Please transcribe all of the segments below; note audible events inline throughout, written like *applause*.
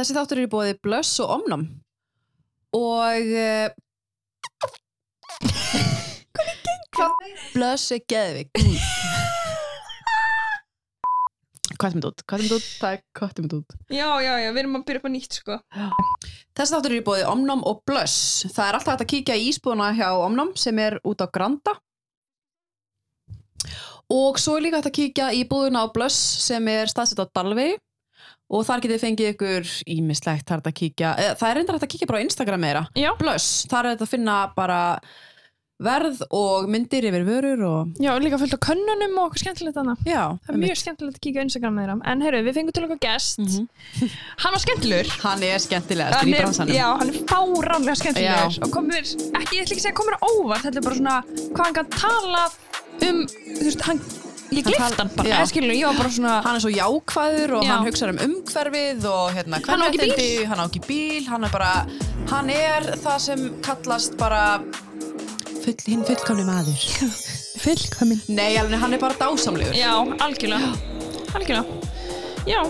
Þessi þáttur er í bóði Blöss og Omnum og *laughs* uh, Blöss er geðvik Kvættum þetta út, kvættum þetta út, takk, kvættum þetta út. Já, já, já, við erum að byrja upp á nýtt sko. Þessi þáttur er í bóði Omnum og Blöss. Það er alltaf hægt að kíkja í ísbúðuna hjá Omnum sem er út á Granda. Og svo er líka hægt að kíkja í búðuna á Blöss sem er staðsett á Dalvegi og þar getið fengið ykkur ímislegt þar er hægt að kíkja, eða, það er reyndar að kíkja bara á Instagram meira, Já, Blöss, þar er þetta að finna bara verð og myndir yfir vörur og já, líka fullt á könnunum og okkur skemmtilegt annað já, Það er mjög skemmtilegt að kíka á Instagram með þeirra En heyrðu, við fengum til okkur gest Mhm. *laughs* Hann var skemmtilegur. Hann er skemmtilegast í bransanum. Já, hann er fáránlega skemmtilegur. Já. og komur, ekki, ég ætla ekki að segja komur á óvart þetta er bara svona, hvað hann kann tala um, þú veist, hann ég Hann glift tal- hann bara, já. eða skilur, ég var bara svona hann er svo jákvæður og Já. hann hugsaður um umhverfið og hérna Hann á ekki bíl. kvenréttindi, hann á ekki bíl hann er bara, hann er það sem kallast bara full, hinn fullkomni maður. Fullkomin nei, alveg, hann er bara dásamlegur. Já, algjörlega. Algjörlega. Já,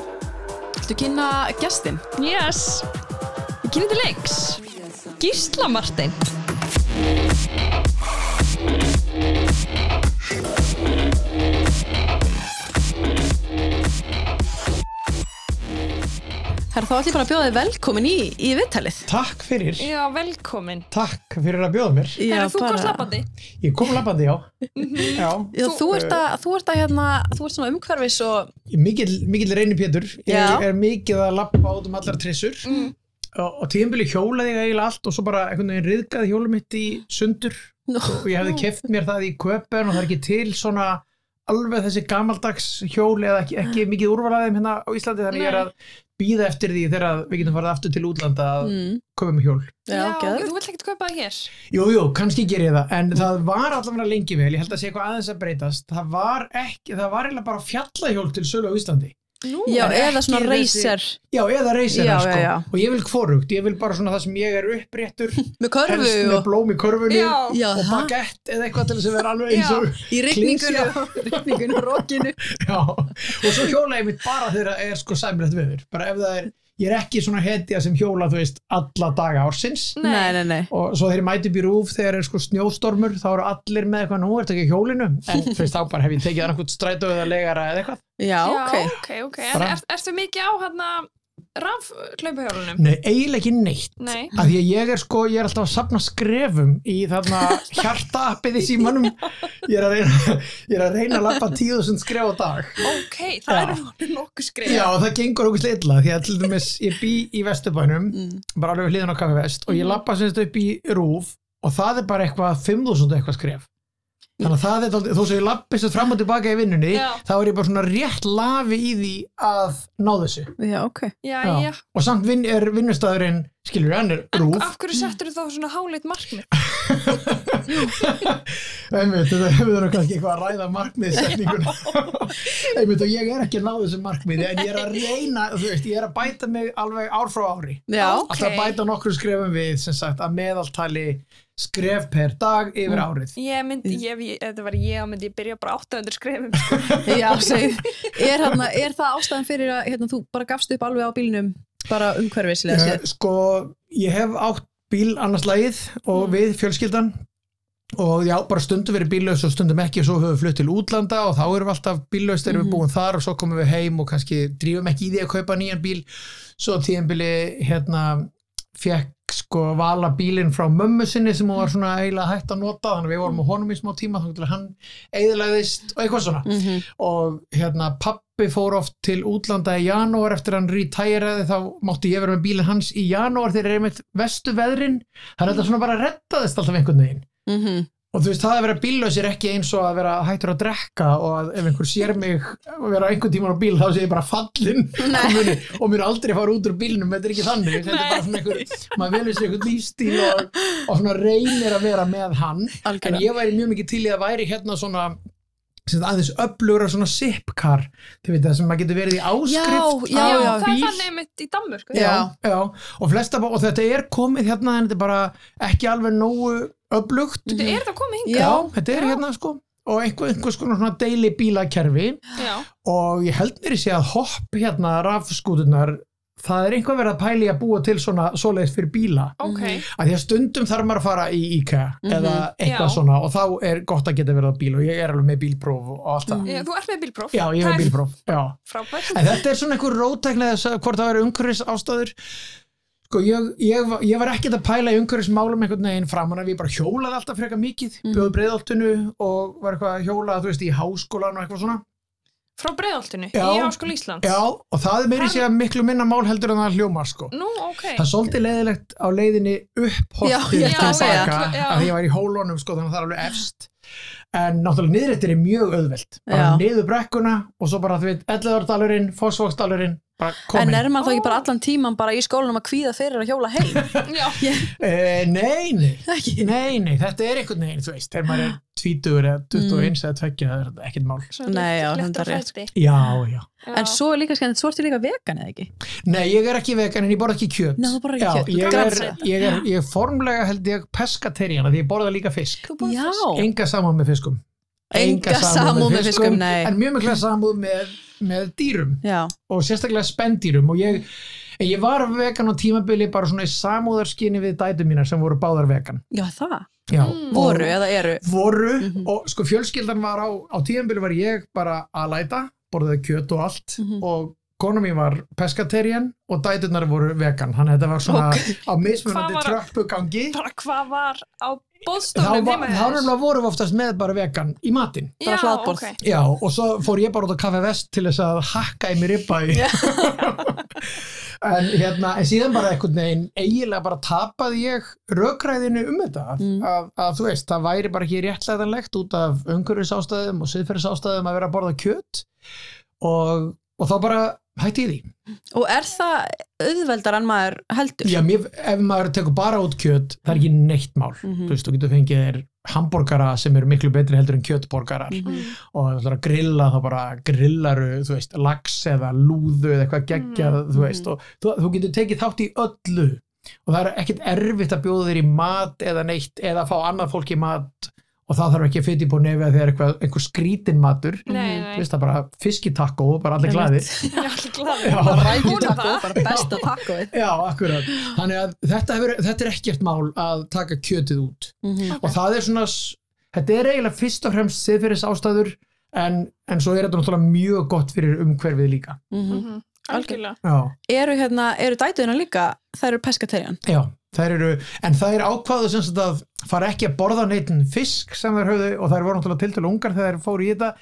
Viltu kynna gestin? yes. Við kynum til leiks. Gísla Martein Herra, þá ætlum ég bara að bjóða þig velkomin í, í viðtalið Takk fyrir, Já, velkomin takk fyrir að bjóða mér. Herra, þú komst lappandi Ég kom lappandi, já. já. Já, þú, ert að, þú ert að hérna, þú ert svona umhverfis og Mikil, mikil reyni Pétur. Ég Já. er mikið að lappa út um allar trissur. Mm. Og, og tíðanbili hjólaði ég eiginlega allt og svo bara einhvern veginn riðgaði hjólum mitt í sundur Nú. og ég hefði keft mér það í köpen og það er ekki til svona alveg þessi gamaldags hjól eða ekki, ekki mikið úrvalaðum hérna á Íslandi þannig ég er að býða eftir því þegar við getum farið aftur til útlanda að mm, köpa með hjól. Já, geðveikt. þú vilt ekkert kaupa það hér Jú, jú, kannski ger ég það, en það var allavega lengi vel, ég held að sé eitthvað aðeins að breytast, það var ekki, það var eiginlega bara fjallahjól til sölu á Íslandi. Nú, Já, eða svona racer. Já, eða reysera, Já, sko, já, já. og ég vil hvorugt, ég vil bara svona það sem ég er uppréttur, *laughs* með körfu helst með blóm í körfunni Já. Og bagett eða eitthvað til þess að vera alveg eins og, í rigningunni Klisja. og *laughs* rigningunni og rókinu já, og svo hjóla ég mitt bara þegar það er sko sæmilegt veður, bara ef það er, ég er ekki svona hetja sem hjóla, þú veist, alla daga ársins, Nei, nei, nei og svo þegar ég mæti í rúf þegar er sko snjóstormur þá eru allir með eitthvað, nú ertu ekki hjólinu? En þú veist þá bara hef ég tekið annað strætó eða legara eða eitthvað. Já, ok. ok, ok. En Bara- er, ertu mikið á hérna raf hlaupahjólunum? Nei, eiginlega ekki neitt. Nei. Af því að ég er sko, ég er alltaf að sapna skrefum í þarna *laughs* hjartaappið í símanum. Ég er að reyna, ég er að reyna að lappa tíu þúsund skref á dag. Ok, það eru nokkuð nokkuð skrif Já, það gengur okkur illa því að til dæmis ég bý í Vesturbænum Mm. bara alveg við hliðan á Kaffi Vest og ég Mhm. lappa semst upp í rúf og það er bara eitthvað 5000 eitthvað skref þannig að það er dálítið, þó sem ég lappi svo fram og tilbaka í vinnunni Já. þá er ég bara svona rétt lafi í því að ná þessu. Já, ok. Já, Já. já. Og samt vinn er vinnustæðurinn skilur hann er En rúf af hverju settur þú þá svona háleit markmið? *laughs* einmitt, þetta hefur verið kannski eitthvað að ræða markmiðsetninguna einmitt og ég er ekki að ná þessu markmiði en ég er að reyna, þú veist, ég er að bæta mig alveg ár frá ári. Já, alltaf að bæta nokkru skrefum við sem sagt að meðaltali skref per dag yfir Mm. árið Ég myndi, ég, þetta var ég, þá myndi ég byrja bara 800 skrifum sko. *laughs* já, segð er, hérna, er það ástæðan fyrir að hérna, þú bara gafst upp alveg á bílnum bara umhverfislega Eh, séð sko, ég hef átt bíl annars lagið og Mm. við fjölskyldan og já, bara stundum verið bíllaus og stundum ekki og svo höfum við flutt til útlanda og þá erum við alltaf bíllaust þegar Mhm. við búum þar og svo komum við heim og kannski drífum ekki í því að kaupa nýjan bíl svo tíðanbili hérna fekk sko vala bílinn frá mömmu sinni sem hún var svona eiginlega hægt að nota þannig að við vorum á honum í smá tíma til að hann eiginlegðist og eitthvað svona Mhm. og hérna pappi fór oft til útlanda í janúar eftir hann retæraði þá mátti ég vera með bílinn hans í janúar þegar er einmitt vestu veðrin þannig að þetta svona bara rettaðist alltaf einhvern veginn Mhm. Og þú veist það að vera bíllaus er ekki eins og að vera hættur að drekka og að ef einhver sér mig að vera einhvern tíman á bíl þá sé ég bara fallin og muni aldrei fara út úr bílnum þetta er ekki þannig, þetta er bara svona einhver maður velur sér einhvern lífstíl og, og svona reynir að vera með hann. En Algjörlega. ég væri mjög mikið til í að væri hérna svona aðeins öflugra svona zipcar þið veit það sem maður getur verið í áskrift Já, já, á já. það er þannig mitt í Danmörku Já. já, og flesta og þetta er komið hérna en þetta er bara ekki alveg nógu öflugt Þetta er það komið hingað Já. þetta er Já. hérna sko og einhver, einhvers konar svona deili bílakerfi Já. og ég held mér í sig að hopp hérna rafskútunar það er einhver verið að pæli að búa til svona svoleiðis fyrir bíla. Ok, að því að stundum þarf maður að fara í IKEA Mhm. eða eitthvað Já. svona og þá er gott að geta verið á bíl og ég er alveg með bílpróf og allt það. Já, þú ert með bílpróf. Já, ég er með bílpróf já. Frábært. En þetta er svona einhver rótækni þess að hvort það væri umhverfis ástæður sko ég, ég, ég var ekkert að pæla í umhverfismálum einhvern veginn framan að ég bara hjólaði alltaf frekar mikið Mhm. bjóði breiðoltinu og var eitthvað að hjóla þú veist í háskólan og eitthvað svona Frá breiðoltinu, Já. í Háskóla Íslands já og það er meiri sér miklu minna mál heldur en það hljómar sko Nú, ok Það er svolítið leiðilegt á leiðinni upp Já, holtið ég til ætla að segja. baka Já. að ég var í hólunum sko þannig að það er alveg efst en náttúrulega niðrættir er mjög auðvelt bara Já. niður brekkuna og svo bara þú veit Elleðardalurinn, Fossvogsdalurinn bara En er maður þá ekki bara allan tíman bara í skólanum að kvíða fyrir að hjóla heim? *laughs* Já, e, Nei, nei, *laughs* Ekki? nei, nei þetta er einhvern veginn, þú veist þegar maður er 20 eða 21 eða 20 það er ekkert mál. Nei, já. Já, já. En svo er líka skemmt, svo ertu líka vegan eða ekki? Nei, ég er ekki vegan en ég borða ekki kjöt. Nei, þú borðar ekki Já, kjöt, þú ég, er, ég, er, ég er formlega held ég pescaterian því ég borða líka fisk. Enga saman með fiskum. Enga samúð með fiskum, nei. en mjög mikla samúð með, með dýrum. Já, og sérstaklega spendýrum. Og ég, ég var vegan á tímabili bara svona í samúðarskinni við dætu mínar sem voru báðar vegan. Já það? Já, Mm. Voru eða eru? Voru. Mhm. og sko fjölskyldan var á, á tímabili var ég bara að læta borðaði kjöt og allt. Mhm. og kona mín var pescaterian og dætunar voru vegan. Þannig að þetta var svona Ok. á mismunandi tröppugangi. Bara hvað var á bóðstofnum heima þá nefnilega vorum við oftast með bara vegan í matinn bara Já, hlaðborð. ok. Já, og svo fór ég bara út á Kaffe Vest til þess að hakka í mér ribba í *laughs* en hérna en síðan bara einhvern veginn eiginlega bara tapaði ég rökræðinu um þetta Mm. að, að þú veist, það væri bara ekki réttlæðanlegt út af umhverfis ástæðum og siðferðis ástæðum að vera að borða kjöt og, og þá bara hætti ég því Og er það auðveldar en maður heldur? Já, mér, ef maður tekur bara út kjöt það er ekki neitt mál, Mhm. þú veist, þú getur fengið þér hambúrgara sem eru miklu betri heldur en kjötborgarar Mhm. og ef þú ætlar að grilla þá bara grillaru, þú veist, lax eða lúðu eða eitthvað geggjað, Mm, þú veist og þú, þú getur tekið þátt í öllu og það er ekkert erfitt að bjóða þér í mat eða neitt eða að fá annað fólk í mat og það þarf ekki að fytja í búið nefið að þeir eitthvað, einhver skrítin matur veist það bara fiskitakko, bara allir glæðir *laughs* allir glaðir. Já. Bara Hún rækju er takko, það. bara besta takkoið Já, akkurat. Þannig að þetta, hefur, þetta er ekkert mál að taka kjötið út Mhm. og það er svona, þetta er eiginlega fyrst og fremst siðferðis ástæður en, en svo er þetta náttúrulega mjög gott fyrir umhverfið líka. Mhm. Mhm. Algjörlega. Eru hérna, eru dætuðina líka þær eru pescaterian? já, þær eru, en það er ákvaðu sem sagt að fara ekki að borða neitt fisk sem þær höfðu og þær voru náttúrulega tiltölu ungar þegar þær fóru í þetta,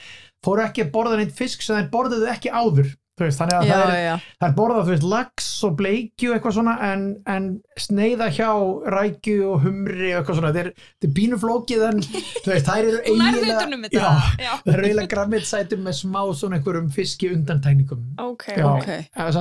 fóru ekki að borða neitt fisk sem þær borðuðu ekki áður. Veist, þannig að Já, það er, já, Það er borðað, þú veist, lax og bleikju eitthvað svona en, en sneiða hjá rækju og humri og eitthvað svona. Þetta er, er bínuflókið en *laughs* veist, þær eru er eiginlega... Já, Já. það eru eiginlega grammitsætum með smá svona einhverjum fiski undantækningum. Ok, Já,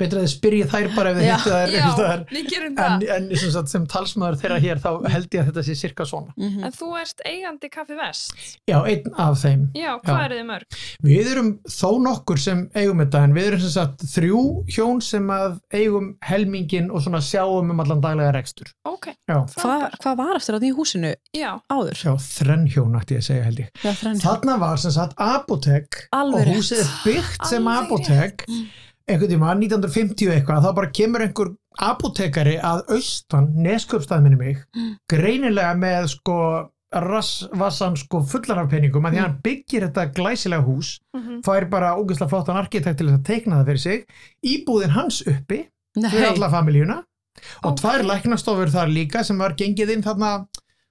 betra að þið spyrja þær bara ef þið hittu þær Já, gerum En, en sem, sagt, sem talsmaður þeirra hér þá held ég að þetta sé cirka svona. Mhm. En þú ert eigandi Kaffi Vest. Já, einn af þeim. Já, hvað Já. eru þið mörg? Við erum þó nokkur sem eigum þetta en við erum sem sagt þrjú hjón sem að eigum helmingin og svona sjáum um allan daglega rekstur. Ok, Já, Hva, hvað var eftir að því húsinu já. áður? já þrenn hjón ætti ég að segja held ég. Já, þrenn. Þarna var sem sagt apotek Alveg og húsið er byggt sem Alveg apotek einhvern tíma 1950 eitthvað þá bara kemur einhver apotekari að austan, neskjöpstaðminni mig greinilega með sko rassvassan sko fullan af peningum að því að hann byggir þetta glæsilega hús Mhm. fær bara ógeðslega flottan arkitekt til þess að teikna það fyrir sig íbúðin hans uppi Nei, fyrir alla familjuna og Ok. tvær læknastofur þar líka sem var gengið inn þarna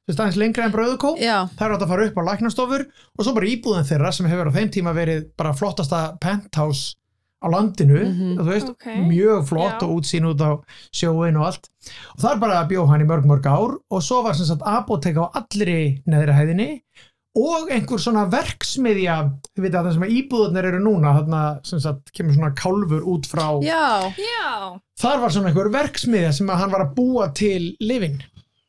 veist aðeins lengra en bröðukó það er átt að fara upp á læknastofur og svo bara íbúðin þeirra sem hefur á þeim tíma verið bara flottasta penthouse á landinu, Mhm. þú veist, Ok. mjög flott Já. og útsýn út á sjóin og allt og það er bara að bjó hann í mörg mörg ár og svo var sem sagt apotek á allri neðri hæðinni og einhver svona verksmiðja þið veit að það sem að íbúðunir eru núna þarna sem sagt kemur svona kálfur út frá já, Já, þar var svona einhver verksmiðja sem að hann var að búa til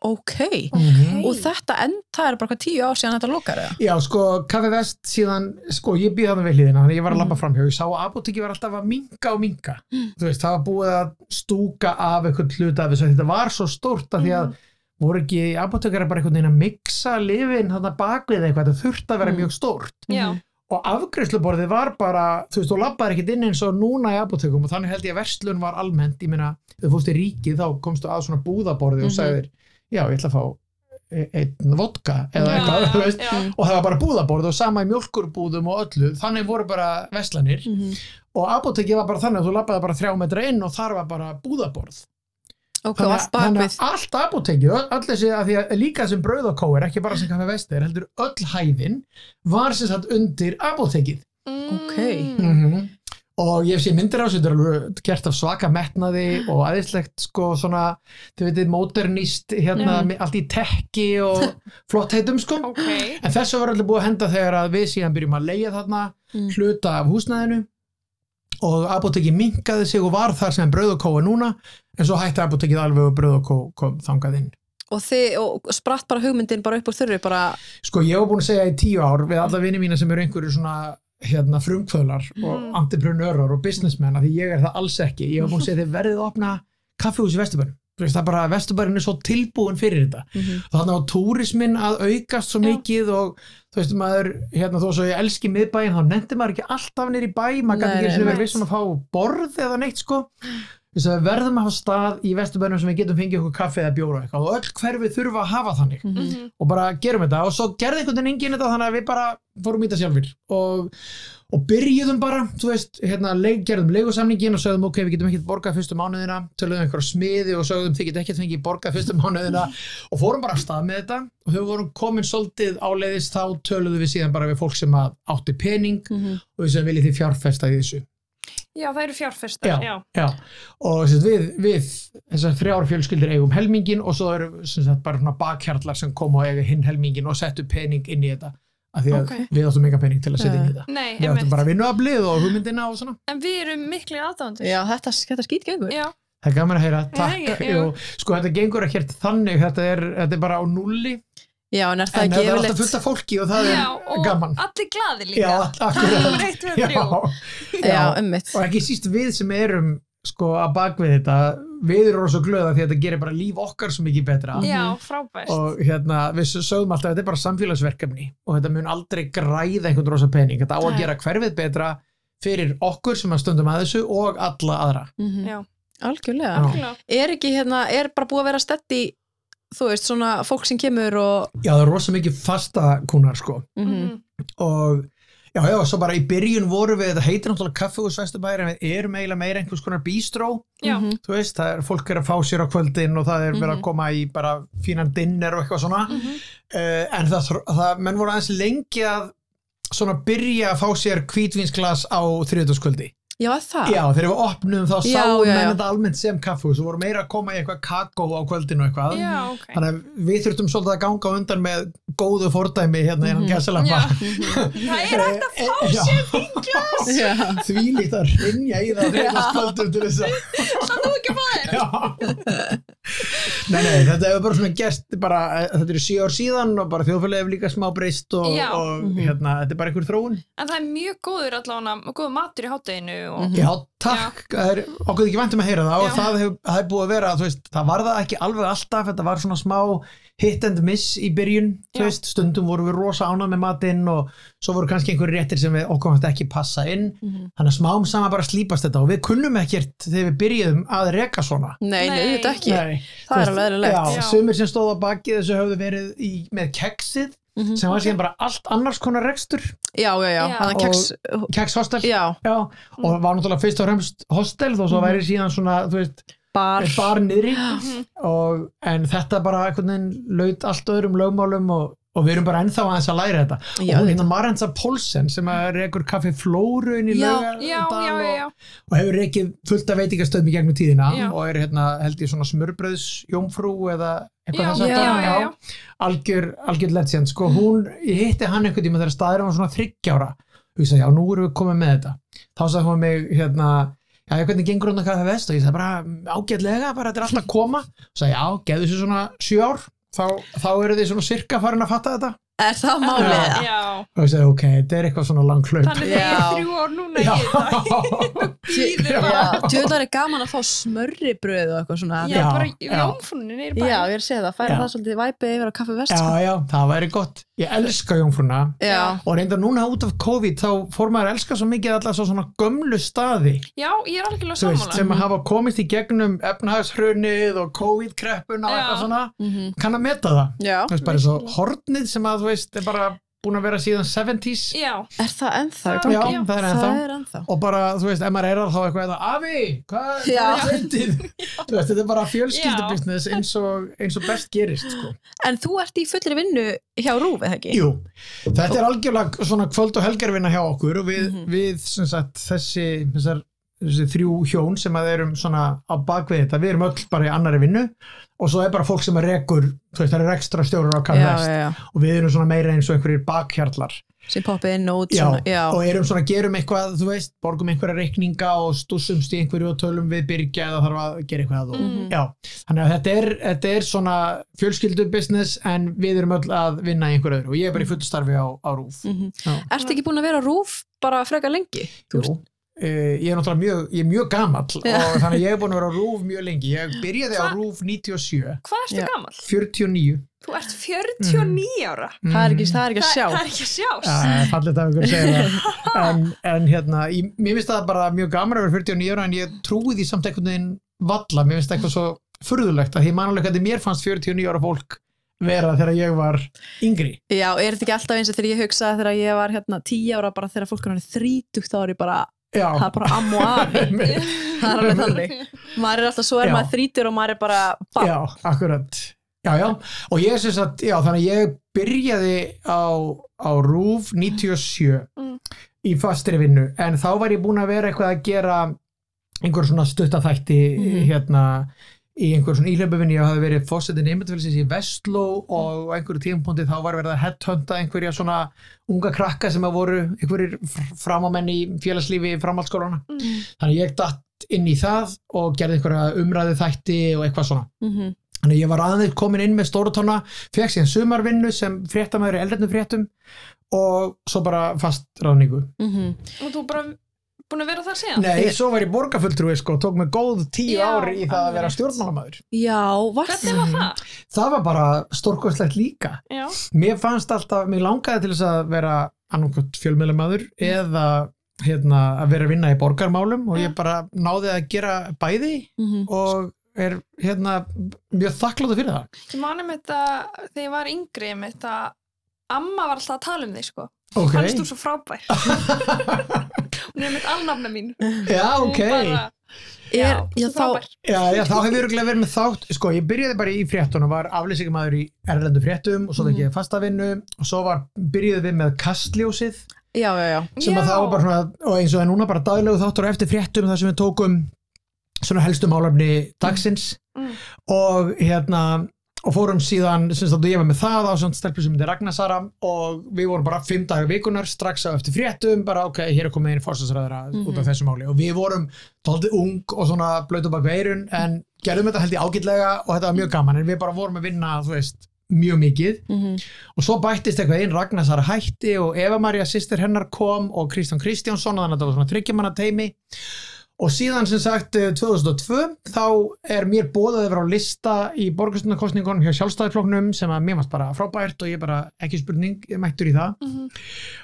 living ok. Mhm. Og þetta enda er bara hvað tíu ár síðan þetta lokar eða? Já, sko, Kaffi Vest síðan, sko, ég býði þarna við hliðina þannig að ég var að Mm. labba framhjá, ég sá að apotekki var alltaf að minka og minka þú veist, það var búið að stúka af eitthvað hluta af þessu, þetta var svo stórt að því að Mhm. voru ekki apotekari bara einhvern veginn að mixa lifin þarna bakvið eitthvað, þetta þurft að vera Mm. mjög stórt já. Mhm. og afgreifsluborðið var bara þú veist, þú labbaði ekkert inn eins og núna í apotekum og þannig held ég að verslun var almennt ég meina, þú fórst í ríkið þá komstu að svona búðaborði og Mhm. sagðir já, ég ætla að fá e- einn vodka eða Já, eitthvað, já, þú veist. já. og það var bara búðaborð og sama í mjölkurbúðum og öllu, þannig voru bara veslanir Mhm. og apotekið var bara þannig að þú labbaði bara þrjá metra inn og þar var bara búðaborð. Ok, og þannig, allt þannig bakvið að allt apotekið, öll, þessi að því að líka sem brauð og kóir, ekki bara sem kaffi vestir heldur öll hæðin var sem sagt undir apotekið Ok. mm og ég sé myndir á þessu, þetta er alveg gert af svaka metnaði og aðeinslegt sko svona, þið veitir, modernist hérna, Mm. allt í tekki og *laughs* flott heitum sko Ok. en þessu var allir búið að henda þegar að við síðan byrjum að leia þarna Mm. hluta af húsnæðinu og apotekið minkaði sig og var þar sem brauð og kó er núna en svo hætti apotekið alveg og brauð og kó kom þangað inn og þið, og spratt bara hugmyndin bara upp úr þurru bara, Sko ég hef búin að segja í tíu ár við alla vini mína sem eru einhverju svona hérna frumkvöðlar og Mhm. entreprenörar og businessmenn, af því ég er það alls ekki. Ég hef búin að segja þið verðið að opna kaffihús í Vesturbænum, það er bara Vesturbærin er svo tilbúin fyrir þetta. Mm þannig að túrismin að aukast svo Já. mikið og þú veist maður hérna þó svo ég elski miðbæin þá nefndi maður ekki alltaf nýr í bæ. Maður gæti ekki eins og verið vissum að fá borð eða neitt sko. að við verðum að hafa stað í Vesturbænum sem við getum fengið okkur kaffi eða bjóra eitthvað. Og öll hverfið þurfa að hafa þannig. Mhm. og bara gerum þetta. Og svo gerði einhvern veginn enginn þetta þannig að við bara fórum í þetta sjálfur og, og byrjuðum bara þú veist, hérna, leik, gerðum leigusamningin og sögðum ok, við getum ekkert borgað fyrstu mánuðina. Töluðum einhverja smiði og sögðum þið getum ekkert fengið borgað fyrstu mánuðina. Og fórum bara af stað með þetta. Og þegar við vorum komin svolítið áleiðis þá töluðum við síðan bara við fólk sem að átti pening Mhm. og við sem viljið því fjárfesta í þessu Já, það eru fjárfestar. Já. Já. Já, og sagt, við, við þessar þrjár fjölskyldir eigum helmingin og svo eru sagt, bara svona bakhjarlar sem koma og eiga hinn helmingin og settu pening inn í þetta af því að Ok. við áttum enga pening til að setja inn í þetta Nei, við áttum bara vinnuaflið og hugmyndina og svona En við erum miklu aðdándur. já, þetta, þetta skýt gengur Já. það er gaman að heyra, takk já, já. og sko þetta gengur ekkert þannig þetta er, þetta er bara á nulli já, en er það en það ekki er alltaf yfirleitt fullt af fólki og það Já, er og gaman allir glaði líka. Já, Það er tvö, þrjú. Já, já, já. ummitt og ekki síst við sem erum sko að bakvið þetta við erum svo glöða því að þetta gerir bara líf okkar svo mikið betra Já, frábært. og hérna við sögum alltaf að þetta er bara samfélagsverkefni og þetta mun aldrei græða einhvern rosa pening þetta á að gera hverfið betra fyrir okkur sem að stundum að þessu og alla aðra Já, algjörlega Já. algjörlega. er ekki hérna, er bara búið að vera stedd í þú veist, svona fólk sem kemur og já það er rosa mikið fasta kúnar sko mm Mhm. og já já svo bara í byrjun voru við þetta heitir náttúrulega kaffehús Vesturbæri en við erum eiginlega meira einhvers konar bístró Já. Mhm. þú veist það er fólk er að fá sér á kvöldin og það er verið Mhm. að koma í bara fínan dinner og eitthvað svona Mhm. uh, en það, það menn voru aðeins lengi að svona byrja að fá sér hvítvinsglas á þriðutaskvöldi já, það Já, þegar við opnum þá sáum menn þetta almennt sem kaffehús og voru meira að koma í eitthvað kakó á kvöldinu eitthvað Já, ok. þannig að við þurftum svolítið að ganga undan með góðu fordæmi hérna innan Mhm. Já. gæsalampa Það er hægt að *laughs* fá sér glas. já, því líkt að rinja í það þegar kvöldum til þess að Það nú ekki. Já. Nei, nei, þetta hefur bara svona gert bara, eh, þetta eru sjö ár síðan og bara þjóðfélagi hefur líka smá breyst og, og Mhm. hérna, þetta er bara einhver þróun. En það er mjög góður allavega, góður matur í hátteginu og... Mhm. Já, takk, það er okkur ekki vantum að heyra það og það hefur, hefur búið að vera, þú veist, það var það ekki alveg alltaf, þetta var svona smá hit and miss í byrjun, veist, stundum voru við rosa ánað með matinn og svo voru kannski einhverju réttir sem við okkur hægt ekki passa inn, Mhm. þannig að smám sama bara slípast þetta og við kunnum ekkert þegar við byrjuðum að reka svona. nei, nei, þetta ekki. Nei, það er alveg eðlilegt. Já, sumir sem stóð á baki þessu höfðu verið í, með keksið Mhm. sem var síðan bara allt annars konar rekstur, já, já, já, hann er keks kekshostel. já, Já, og var náttúrulega fyrst og fremst hostel þó svo Mhm. væri síðan svona, þú veist, bar. Bar niðri. Mhm. en þetta bara laut allt öðrum lögmálum og, og við erum bara ennþá aðeins að læra þetta. Já, og hérna Marensa Polsen sem að rekur kaffi Flóru inn í já. og, og hefur rekið fullt af veitingastöðum í gegnum tíðina Já. og er hérna held ég svona smörbröðsjómfrú eða eitthvað þess að algjör, algjör legend sko. Hún, ég hitti hann einhvern tíma þegar staðurinn var svona þryggjára og ég sagði já, nú erum við komið með þetta. Þá sagði hún mig hérna já, hvernig gengur hún að kaffi vest og ég sagði bara ágætlega, bara þetta er alltaf að koma. Og sagði já, geðu þessu svona sjö ár. Þá, þá eru þið svona sirka farin að fatta þetta Er það málið? Já. og ég segi ok, þetta er eitthvað svona lang hlaup þannig þegar ég er þrjú ár núna í þetta. *laughs* Bíður bara. Já, tjóðlar er gaman að fá smörri bröð og eitthvað svona. Já, Já, bara já. jómfrúnin er bæ. Já, ég er að segja það, færa Já. það svolítið væpið yfir á kaffi vest. já, já, það væri gott ég elska jómfrúna Já. og reynda núna út af COVID þá fór maður að elska svo mikið allar svo svona gömlu staði Já, ég er þú veist, sammála. sem það þú veist, er bara búin að vera síðan 70s Já, Er það ennþá? Já, já, það er ennþá. Það er ennþá. og bara, þú veist, ef maður er þá eitthvað eða, afi, hvað Já. er þetta *laughs* þú veist, þetta er bara fjölskyldubusiness eins og, eins og best gerist sko. En þú ert í fullri vinnu hjá Rúf, eða ekki? Jú, þetta er algjörlega svona kvöld og helgarvinna hjá okkur og við, Mhm. við sem sagt, þessi, þessar, þessi þrjú hjón sem að erum svona á bakvið þetta, við erum öll bara í annari vinnu og svo er bara fólk sem að rekur, þú veist, það eru ekstra stjórar á já. og við erum svona meira eins og einhverjir bakhjarlar Sem poppið inn og út já, svona. Já. og erum svona, gerum eitthvað, þú veist, borgum einhverja reikninga og stúsumst í einhverju og tölum við byrgja eða þarf að gera eitthvað og, Mhm. já, þannig að þetta er, þetta er svona fjölskyldu business en við erum öll að vinna í einhverju öðru og ég er bara í fullt starfi á, á rúf Mhm. Já. Ertu ekki búin að vera Rúf bara frekar lengi? Jú. Uh, ég er náttúrulega mjög, ég er mjög gamall Já. og þannig að ég er búin að vera á RÚF mjög lengi ég byrjaði á Hva? RÚF 97 hvað ertu Já. gammal? 49 Þú ert 49 ára. Það er ekki, það er ekki að sjá. það er ekki að að segja það *laughs* en, en hérna, ég, mér finnst það bara mjög gaman að vera 49 ára en ég trúi því samt einhvern veginn valla, mér finnst það eitthvað svo furðulegt að því mannulega hvernig mér fannst 49 ára fólk vera þegar ég var yngri Já, er þetta ekki alltaf eins og þegar ég hugsaði þegar ég var hérna tíu ára bara þegar fólk er hann þrítugt þá er ég bara, Já, það er bara am og afi. *laughs* það er alveg þannig. Maður er alltaf svo er Já. maður þrítur og maður er bara, bara Já, akkurat Já, já, og ég syns að, já, þannig að ég byrjaði á, á RÚF 97 Mm. í fastri vinnu, en þá var ég búin að vera eitthvað að gera einhver svona stuttaþætti Mhm. hérna í einhver svona íhlaupavinni, ég hafði verið fórsetin einmyndafélagsins í Vestló og á einhverju tímapunkti þá var verið að headhunta einhverja svona unga krakka sem að voru einhverjir framámenn í félagslífi framhaldsskólana, Mm. þannig að ég datt inn í það og gerði einhverja umræðu þætti og eitthvað svona Mhm. Þannig að ég var aðeins komin inn með stórutóna, fekk síðan sumarvinnu sem fréttamaður í eldendum fréttum og svo bara fast ráðningu. Mhm. Og þú bara búin að vera þar síðan? Nei, svo var ég borgarfulltrúi sko, tók mig góð tíu Já, ári í það að vera stjórnmálamæður. Já, var Hvernig var það? Það var bara stórkostlegt líka. Já. Mér fannst alltaf, mér langaði til þess að vera annarkot fjölmiðlamaður eða hérna, að vera að vinna í borgarmálum og ég bara náði að gera bæði Mhm. og er hérna mjög þakkláttu fyrir það. Ég mani með þetta þegar ég var yngri með þetta Amma var alltaf að tala um þig sko Ok, Fannst þú svo frábær *laughs* Er með alnafna mín já, ok. bara, Er, Já, já, svo þá, Já, já, þá hefur örugglega verið með þátt, sko, ég byrjaði bara í fréttunum, var aflýsingamæður í erlendu fréttum og svo fekk Mhm. ég fastavinnu og svo var, byrjaði við með kastljósið já, já, já. sem að Já. það var bara svona, og eins og er núna bara daglegu þáttur eftir fréttum þar sem við tókum svona helstu málefni dagsins Mm. og hérna og fórum síðan, sem sagt, og ég var með það á svona stelpu sem heitir Ragnarsara og við vorum bara fimm dagar vikunar strax eftir fréttum, bara ok, hér er komið einn fórstæðsræðara Mhm. út af þessu máli og við vorum tóldi ung og svona blöytu bak veirun en gerðum þetta held ég ágætlega og þetta var mjög gaman en við bara vorum að vinna, þú veist, mjög mikið Mhm. og svo bættist eitthvað einn Ragnarsara hætti og Eva Maria sýstir hennar kom og Kristján Kristjánsson þannig að þetta var svona og síðan sem sagt eh, 2002 þá er mér bóðað að vera á lista í borgarstunarkostningunum hjá sjálfstæðifloknum sem að mér varst bara frábært og ég bara ekki spurning, ég mættur í það Mhm.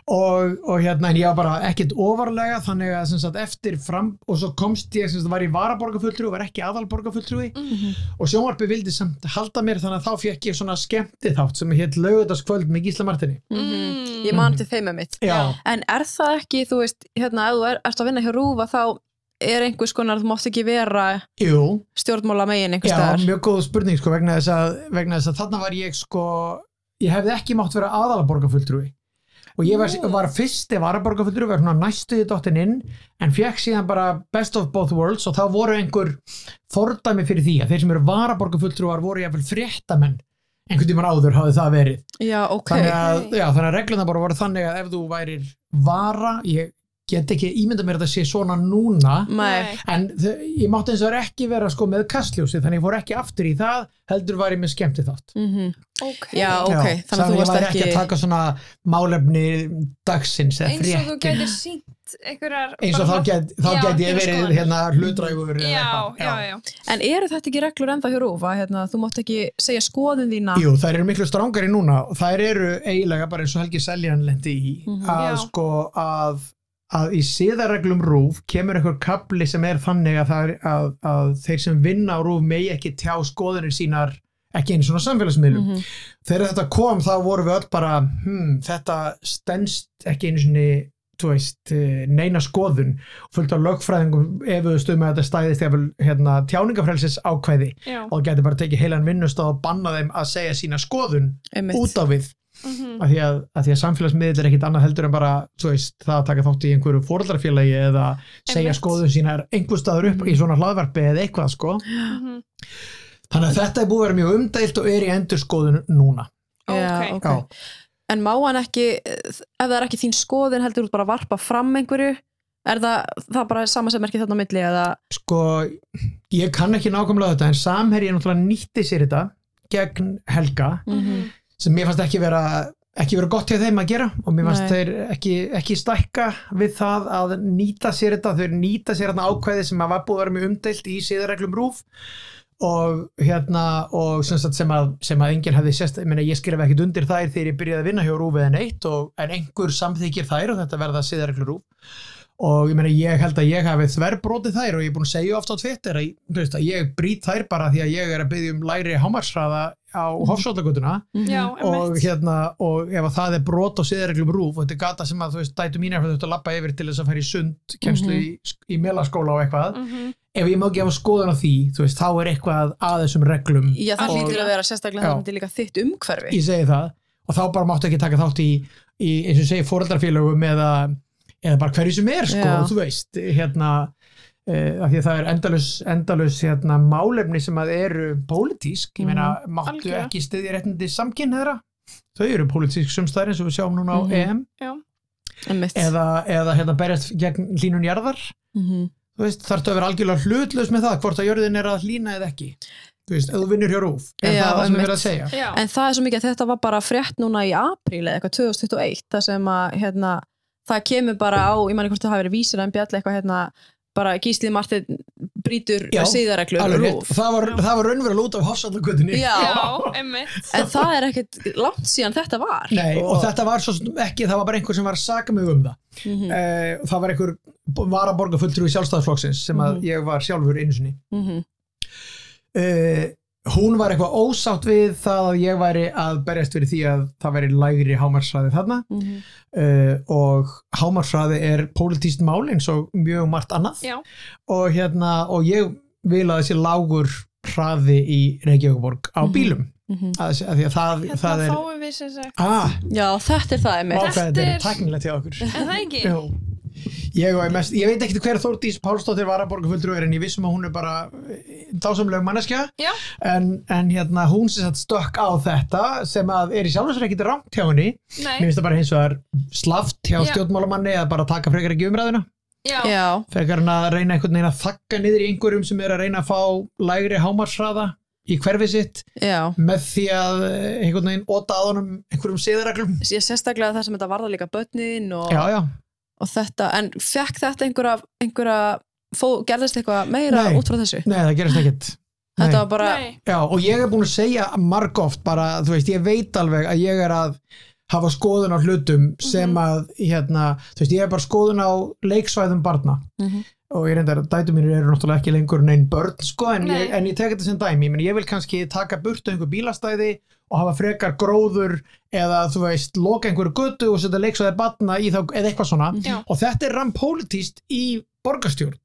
og, og hérna en ég var bara ekkert ofarlega þannig að sem sagt eftir fram og svo komst ég sem sagt var í varaborgarfulltrú og var ekki aðalborgarfulltrúi Mhm. og sjónvarpi vildi samt halda mér þannig að þá fekk ég svona skemmti þátt sem hétt lögutaskvöld með Gísla Martini Mhm. Mm. Ég man til þeim með mitt. Já, En er það ekki, þú veist, hérna, ef þú er, að er einhvers konar, þú mátt ekki vera jú, stjórnmála megin einhvers já, staðar. mjög góð spurning sko vegna þess að, vegna þess að þarna var ég sko, ég hefði ekki mátt vera aðalaborgarfulltrúi og ég var, var fyrsti varaborgarfulltrúi, var svona næstuði dottin inn en fekk síðan bara best of both worlds og þá voru einhver fordæmi fyrir því að þeir sem eru varaborgarfulltrúar voru jáfnvel fréttamenn einhvern tímann áður hafði það verið Já, ok. þannig að, já, að regluna bara voru þannig að ef þú værir vara ég get ekki ímynda mér að þetta sé svona núna Nei. en þau- ég mátti eins og ekki vera sko með kastljósi þannig ég fór ekki aftur í það heldur var ég með skemmti þátt Mhm. Ok. Já, ok, Já, þannig að þú ég varst ekki, ekki að taka svona málefni dagsins eða Eins og þú fréttin gætir sínt einhverjar... eins og þá get, þá Já, get ég verið skoðanir. hérna hlutrægur eða Já, eitthvað. já, já. en eru þetta ekki reglur ennþá hjá Rúf að hérna, þú mátt ekki segja skoðun þína Jú, þær eru miklu strángari núna og þær eru eiginlega bara eins og Helgi Seljan lendi í Mhm. að Já. sko að, að í siðareglum rúf kemur einhver kapli sem er þannig að, það er, að, að þeir sem vinna á rúf megi ekki tjá skoðunir sínar ekki einu svona samfélagsmiðlum Mhm. þegar þetta kom þá vorum við öll bara hmm, þetta stendst ekki einu þú veist, eh, neina skoðun fullt af lögfræðingum efuðust um að þetta stæðist hérna, tjáningafrelsis ákvæði Já. og geti bara tekið heilan vinnustáð og banna þeim að segja sína skoðun Einmitt. út á við Mhm. af því að, að, því að samfélagsmiðl er ekkit annað heldur en bara þú veist, það að taka þátt í einhverju fóreldrafélagi eða segja Einmitt. skoðun sínar einhver staður upp í svona hlaðvarpi eða eitthvað sko. Mhm. þannig að þetta er búið að vera mjög umdælt og er í endur skoðun núna Já, Ok. ok. Já. En má hann ekki, ef það er ekki þín skoðin heldur þú bara að varpa fram einhverju er það, það bara sama sem er ekki þarna á milli eða, sko, ég kann ekki nákvæmlega þetta en Samherji náttúrulega nýtti sér þetta gegn Helga Mhm. Sem mér fannst ekki vera ekki vera gott hjá þeim að gera. Og mér fannst þeir ekki, ekki stækka við það að nýta sér þetta. Þeir nýta sér þetta ákvæði sem að var búið að vera mjög umdeilt í síðarreglum rúf og hérna og sem, að, sem að enginn hefði sérst ég, ég skrif ekkit undir þær þegar ég byrjaði að vinna hjá rúf eða neitt og, en einhver samþykir þær og þetta verða síðarreglur rúf og ég, meina, ég held að ég hafi þverbrotið þær og ég er búin að segja oft á Twitter að, að ég brýt þær bara því að ég er að byggja um læri hámarsraða á hofsóttagutuna Já, og einmitt. hérna og ef að það er brot á siðareglum rúf og þetta er gata sem að þú veist dætu mín er að þetta lappa yfir til þess að fara í sund kemslu í, í melaskóla og eitthvað. Mhm. ef ég má gefa skoðun á því þú veist þá er eitthvað að þessum reglum Já, það Og- hlýtur að vera sérstaklega Já. það myndi líka þitt umhverfi. Ég segi það. Og þá bara máttu ekki taka þátt í, í eins og segi fóreldrafélögum eða, eða bara hverju sem er sko, þú veist hérna uh, af því að það er endalus, endalus hérna, málefni sem að eru pólitísk, ég meina máttu Algjörlega. ekki styðja réttindi samkynneðra þau eru pólitísk sumstæðir eins og við sjáum núna á Mhm. EM Einmitt. eða, eða hérna berjast gegn hlínun jarðar Mhm. þú veist, þarftu að vera algjörlega hlutlaus með það hvort að jörðin er að hlína eða ekki þú veist, ef þú vinnur hjá rúf er Já, það það sem er verið að segja Já. En það er svo mikið að þetta var bara frétt núna í apríl eða eitthvað 2021 það sem að hérna, það kemur bara á, ég manni hvort það hafi verið vísir en bjall eitthvað hérna bara Gísli Martin brýtur Já, síðareglur Alveg rétt. rúf. það var, var raunverulega út af hofsallagötunni Já, Já, *laughs* einmitt. en það er ekkert langt síðan þetta var Nei, og þetta var svo sem ekki, það var bara einhver sem var að saka mig um það. Mhm, Uh, það var einhver varaborgarfulltrú í sjálfstæðarflokksins sem að Mhm. ég var sjálfur einu sinni. mhm. Uh, hún var eitthvað ósátt við það að ég væri að berjast fyrir því að það væri lægri hámarsræði þarna Mhm. uh, og hámarsræði er pólitíst mál eins og mjög margt annað Já. og hérna og ég vil að þessi lágur hraði í Reykjavíkuborg á Mhm. bílum Mhm. að, að því að það, Hérna það er fáum við sem sagt. ah, Já, þetta er það hvað þetta er tæknilegt hjá okkur Er það ekki? Jú. Ég, mest, ég veit ekkert hver Þórdís Pálsdóttir varaborgarfulltrú er en ég vissum að hún er bara dásamleg manneskja. En, en hérna hún sem sagt stökk á þetta sem að er í sjálfur sér ekkert rangt hjá henni. Mér Nei. finnst það bara hins vegar slaft hjá Já. stjórnmálamanni að bara taka frekar ekki. Já, frekar hann að reyna einhvern veginn að þakka niður í einhverjum sem er að reyna að fá lægri hámarsraða í hverfi sitt já. með því að eh, einhvern veginn óta að honum einhverjum siðareglum. Ég sérstaklega það sem þetta varða líka börnin og, já, já, og þetta, en fekk þetta einhverja, einhverja fó, gerðist eitthvað meira Nei. út frá þessu? nei það gerist ekkert Þetta var bara. Já, og ég er búin að segja margóft bara, þú veist, ég veit alveg að ég er að hafa skoðun á hlutum sem Mhm. að, hérna, þú veist, ég er bara skoðun á leiksvæðum barna Mhm. og ég reyndar að dætu mínir eru náttúrulega ekki lengur neinn börn, sko, en, Nei. ég, en ég tek þetta sem dæmi, ég, meni, ég vil kannski taka burtu einhver bílastæði og hafa frekar gróður eða, þú veist, loka einhverju götu og setja leiksvæði barna í þá, eða eitthvað svona Já. og þetta er rampolítist í borgarstjórn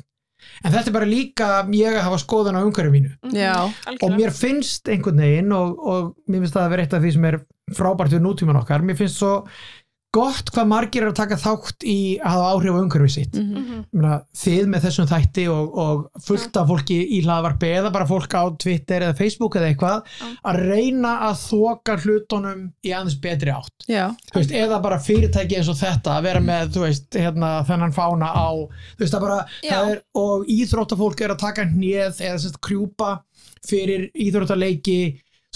en þetta er bara líka ég að hafa skoðun á umhverju mínu Mhm. Já. og mér finnst einhvern veginn og, og mér finnst það að vera eitt af því sem er frábært við nútíman okkar mér finnst svo gott hvað margir er að taka þátt í að hafa áhrif á umhverfið sitt. Ég meina, þið með þessum þætti og, og fullt af fólki í hlaðvarpi eða bara fólk á Twitter eða Facebook eða eitthvað að reyna að þoka hlutunum í aðeins betri átt. Veist, eða bara fyrirtæki eins og þetta að vera með veist, hérna, þennan fána á veist, bara, er, og íþróttafólk er að taka hnið eða krjúpa fyrir íþróttaleiki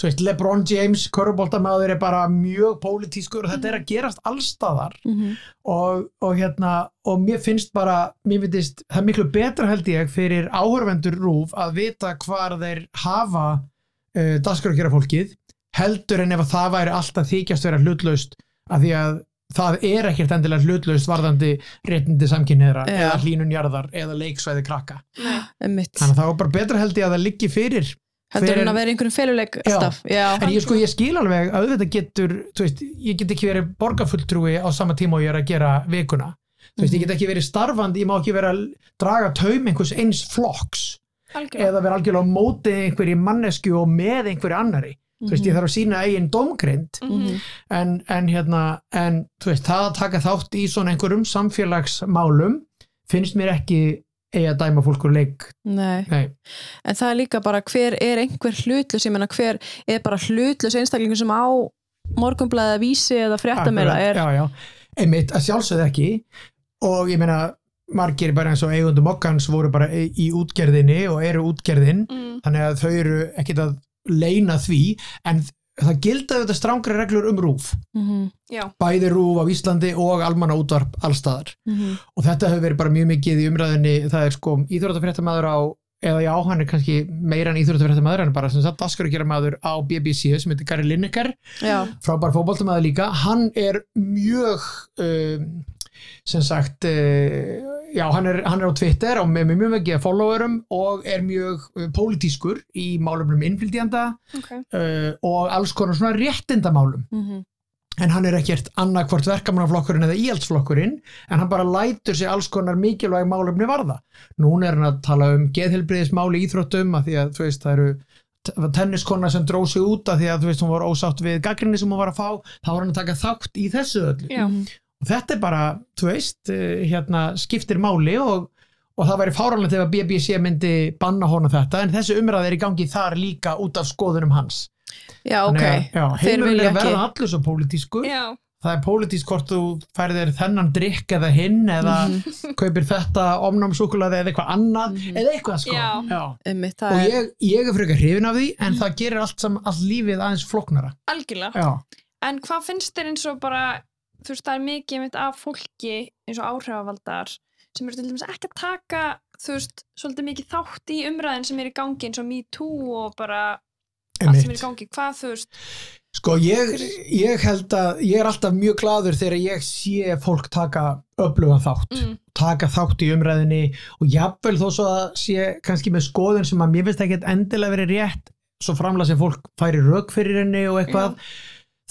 veist, Lebron James, körfuboltamaður er bara mjög pólitískur og þetta er að gerast allstaðar Mhm. og, og hérna og mér finnst bara, mér finnst það er miklu betra held ég fyrir áhörvendur rúf að vita hvar þeir hafa uh, dagskrafkjara fólkið heldur en ef að það væri alltaf þykjast vera hlutlaust af því að það er ekkert endilega hlutlaust varðandi réttindi samkynniðra eða hlínunjarðar eða leiksvæði krakka. Nei. þannig að það var bara betra held ég að það liggi fyrir Heldur en að vera einhverjum feluleik en ég sko ég skil alveg að auðvitað getur veist, ég get ekki verið borgarfulltrúi á sama tíma og ég er að gera vikuna. Þú veist, ég get ekki verið starfandi, ég má ekki vera að draga taum einhvers eins flokks. Algjörlega. eða vera algjörlega á móti einhverji mannesku og með einhverju annari þú veist, ég þarf að sína eigin domgrind Mhm. en, en hérna en þú veist, það að taka þátt í svona einhverjum samfélagsmálum finnst mér ekki eigi að dæma fólk úr leik. Nei, Nei, en það er líka bara hver er einhver hlutlus, ég menna hver er bara hlutlus einstaklingur sem á morgunblæða vísi eða fréttamela akkurat, er, já, já. einmitt, að sjálfsögðu ekki. Og ég meina margir bara eins og eigundum okkans voru bara í útgerðinni og eru útgerðin. Mm. þannig að þau eru ekkit að leina því. En það gilda þetta strángri reglur um rúf Mhm, Já. bæði rúf á Íslandi og almanna útvarp allstaðar mhm, og þetta hefur verið bara mjög mikið í umræðinni það er sko íþróttafréttamaður á eða já, hann er kannski meira en íþróttafréttamaður en bara sem sagt daskarugera á BBC sem heitir Gary Lineker. Já, frábær fótboltamaður líka. Hann er mjög um, sem sagt uh, já, hann er, hann er á Twitter og með mjög mikið followerum og er mjög uh, pólitískur í málumnum innflytjanda Ok. uh, og alls konar svona réttindamálum mhm, en hann er ekkert annarkvort verkamannaflokkurinn eða íhaldsflokkurinn en hann bara lætur sig alls konar mikilvæg málumni varða. Núna er hann að tala um geðhelbriðismáli í íþróttum að því að þú veist það eru tenniskona sem dróð sig út að því að þú veist hún var ósátt við gaggrinni sem hún var að fá þá var hann að taka þátt í þessu öllu Já. Og þetta er bara, þú veist eh, hérna skiptir máli og, og það væri fáránlegt ef að BBC myndi banna hona þetta en þessi umræð er í gangi þar líka út af skoðunum hans já, ok já, heimurinn vilja er ekki verða allur svo pólitískur Já. það er pólitísk hvort þú færðir þennan drikk eða hinn eða Mhm. *laughs* kaupir þetta omnámsúkulaði eða eitthvað annað Mhm. eða eitthvað sko Já. einmitt, og það er, ég, ég er frekar hrifin af því en það gerir allt, sam, allt lífið aðeins floknara Algjörlega. já, En hvað finnst þér eins og bara, þú veist, það er mikið mitt af fólki eins og áhrifavaldar sem eru til dæmis ekki að taka, þú veist, svolítið mikið þátt í umræðin sem er í gangi eins og Me Too og bara allt sem er í gangi. Hvað, þú veist, sko ég, ég held að ég er alltaf mjög gladur þegar ég sé fólk taka öflugan þátt mm, taka þátt í umræðinni og jafnvel þó svo að sé kannski með skoðun sem að mér finnst ekki endilega verið rétt svo framlega sem fólk færi rauk fyrir henni og eitthvað